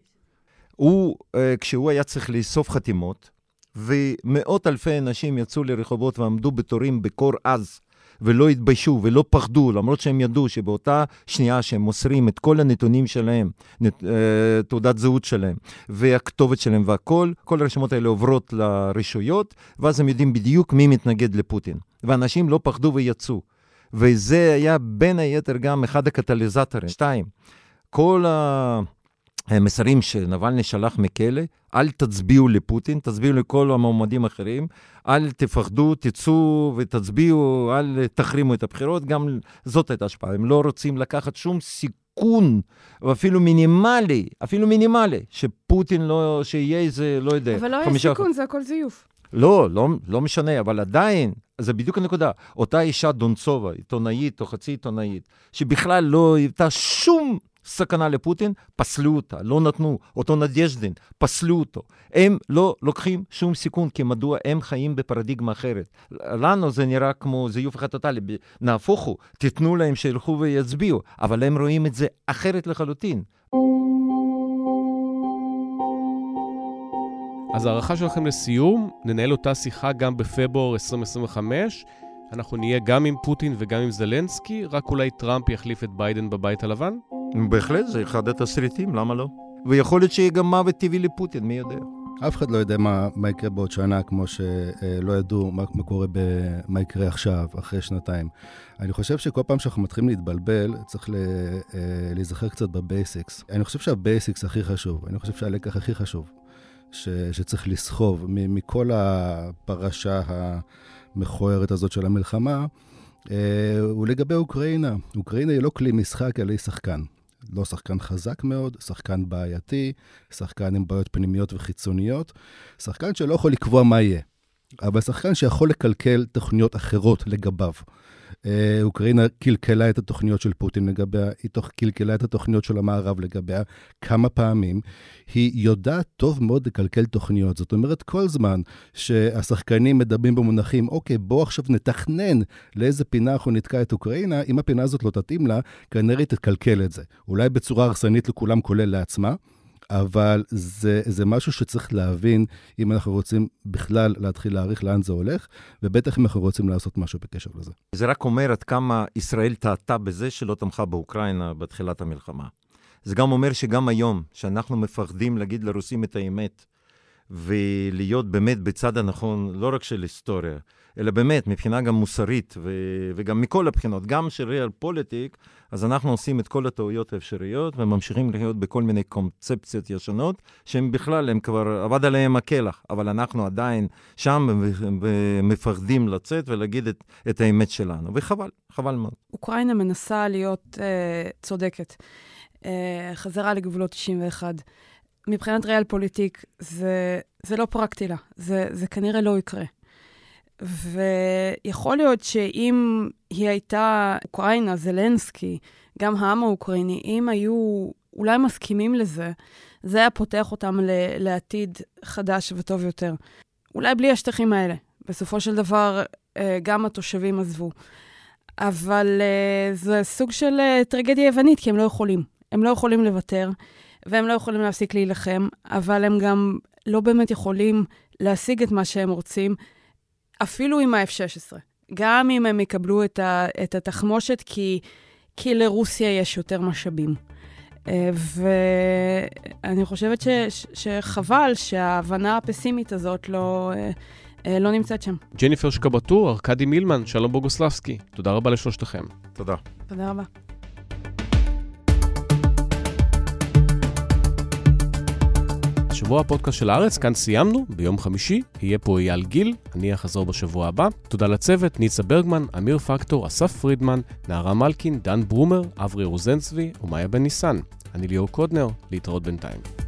הוא, כשהוא היה צריך לאסוף חתימות, ומאות אלפי אנשים יצאו לרחובות ועמדו בתורים בקור עז, ולא התביישו ולא פחדו, למרות שהם ידעו שבאותה שנייה שהם מוסרים את כל הנתונים שלהם, נת, אה, תעודת זהות שלהם והכתובת שלהם והכל, כל הרשימות האלה עוברות לרשויות, ואז הם יודעים בדיוק מי מתנגד לפוטין. ואנשים לא פחדו ויצאו. וזה היה בין היתר גם אחד הקטליזטורים. שתיים, כל ה... המסרים שנבלני שלח מכלא, אל תצביעו לפוטין, תצביעו לכל המועמדים האחרים, אל תפחדו, תצאו ותצביעו, אל תחרימו את הבחירות, גם זאת הייתה השפעה. הם לא רוצים לקחת שום סיכון, אפילו מינימלי, אפילו מינימלי, שפוטין לא, שיהיה איזה, לא יודע, אבל לא היה סיכון, זה הכל זיוף. לא, לא, לא משנה, אבל עדיין, זה בדיוק הנקודה. אותה אישה דונצובה, עיתונאית או חצי עיתונאית, שבכלל לא הייתה שום... סכנה לפוטין, פסלו אותה, לא נתנו. אותו נדז'דין, פסלו אותו. הם לא לוקחים שום סיכון, כי מדוע הם חיים בפרדיגמה אחרת. לנו זה נראה כמו זיוף אחד טוטאלי, נהפוך הוא, תיתנו להם שילכו ויצביעו, אבל הם רואים את זה אחרת לחלוטין. אז הערכה שלכם לסיום, ננהל אותה שיחה גם בפברואר 2025. אנחנו נהיה גם עם פוטין וגם עם זלנסקי, רק אולי טראמפ יחליף את ביידן בבית הלבן? בהחלט, זה אחד התסריטים, למה לא? ויכול להיות שיהיה גם מוות טבעי לפוטין, מי יודע? אף אחד לא יודע מה, מה יקרה בעוד שנה, כמו שלא ידעו מה, מה קורה, ב, מה יקרה עכשיו, אחרי שנתיים. אני חושב שכל פעם שאנחנו מתחילים להתבלבל, צריך ל, להיזכר קצת ב basics. אני חושב שה basics הכי חשוב, אני חושב שהלקח הכי חשוב ש, שצריך לסחוב מכל הפרשה המכוערת הזאת של המלחמה, הוא לגבי אוקראינה. אוקראינה היא לא כלי משחק, אלא היא שחקן. לא שחקן חזק מאוד, שחקן בעייתי, שחקן עם בעיות פנימיות וחיצוניות, שחקן שלא יכול לקבוע מה יהיה, אבל שחקן שיכול לקלקל תוכניות אחרות לגביו. אה, אוקראינה קלקלה את התוכניות של פוטין לגביה, היא קלקלה את התוכניות של המערב לגביה כמה פעמים. היא יודעת טוב מאוד לקלקל תוכניות. זאת אומרת, כל זמן שהשחקנים מדברים במונחים, אוקיי, בואו עכשיו נתכנן לאיזה פינה אנחנו נתקע את אוקראינה, אם הפינה הזאת לא תתאים לה, כנראה היא תקלקל את זה. אולי בצורה הרסנית לכולם, כולל לעצמה. אבל זה, זה משהו שצריך להבין אם אנחנו רוצים בכלל להתחיל להעריך לאן זה הולך, ובטח אם אנחנו רוצים לעשות משהו בקשר לזה. זה רק אומר עד כמה ישראל טעתה בזה שלא תמכה באוקראינה בתחילת המלחמה. זה גם אומר שגם היום, שאנחנו מפחדים להגיד לרוסים את האמת, ולהיות באמת בצד הנכון, לא רק של היסטוריה, אלא באמת, מבחינה גם מוסרית, ו- וגם מכל הבחינות, גם של ריאל פוליטיק, אז אנחנו עושים את כל הטעויות האפשריות, וממשיכים לחיות בכל מיני קונספציות ישנות, שהם בכלל, הם כבר, אבד עליהם הקלח, אבל אנחנו עדיין שם ומפחדים לצאת ולהגיד את, את האמת שלנו, וחבל, חבל מאוד. אוקראינה מנסה להיות אה, צודקת. אה, חזרה לגבולות 91. מבחינת ריאל פוליטיק, זה, זה לא פרקטי לה, זה, זה כנראה לא יקרה. ויכול להיות שאם היא הייתה אוקראינה, זלנסקי, גם העם האוקראיני, אם היו אולי מסכימים לזה, זה היה פותח אותם ל- לעתיד חדש וטוב יותר. אולי בלי השטחים האלה. בסופו של דבר, אה, גם התושבים עזבו. אבל אה, זה סוג של אה, טרגדיה יוונית, כי הם לא יכולים. הם לא יכולים לוותר, והם לא יכולים להפסיק להילחם, אבל הם גם לא באמת יכולים להשיג את מה שהם רוצים, אפילו עם ה-F-16. גם אם הם יקבלו את, ה, את התחמושת, כי, כי לרוסיה יש יותר משאבים. אה, ואני חושבת ש, שחבל שההבנה הפסימית הזאת לא, אה, אה, לא נמצאת שם. ג'ניפר שקבטור, ארכדי מילמן, שלום בוגוסלבסקי. תודה רבה לשלושתכם. תודה. תודה רבה. שבוע הפודקאסט של הארץ, כאן סיימנו, ביום חמישי, יהיה פה אייל גיל, אני אחזור בשבוע הבא. תודה לצוות, ניצה ברגמן, אמיר פקטור, אסף פרידמן, נערה מלקין, דן ברומר, אברי רוזנצבי ומאיה בן ניסן. אני ליאור קודנר, להתראות בינתיים.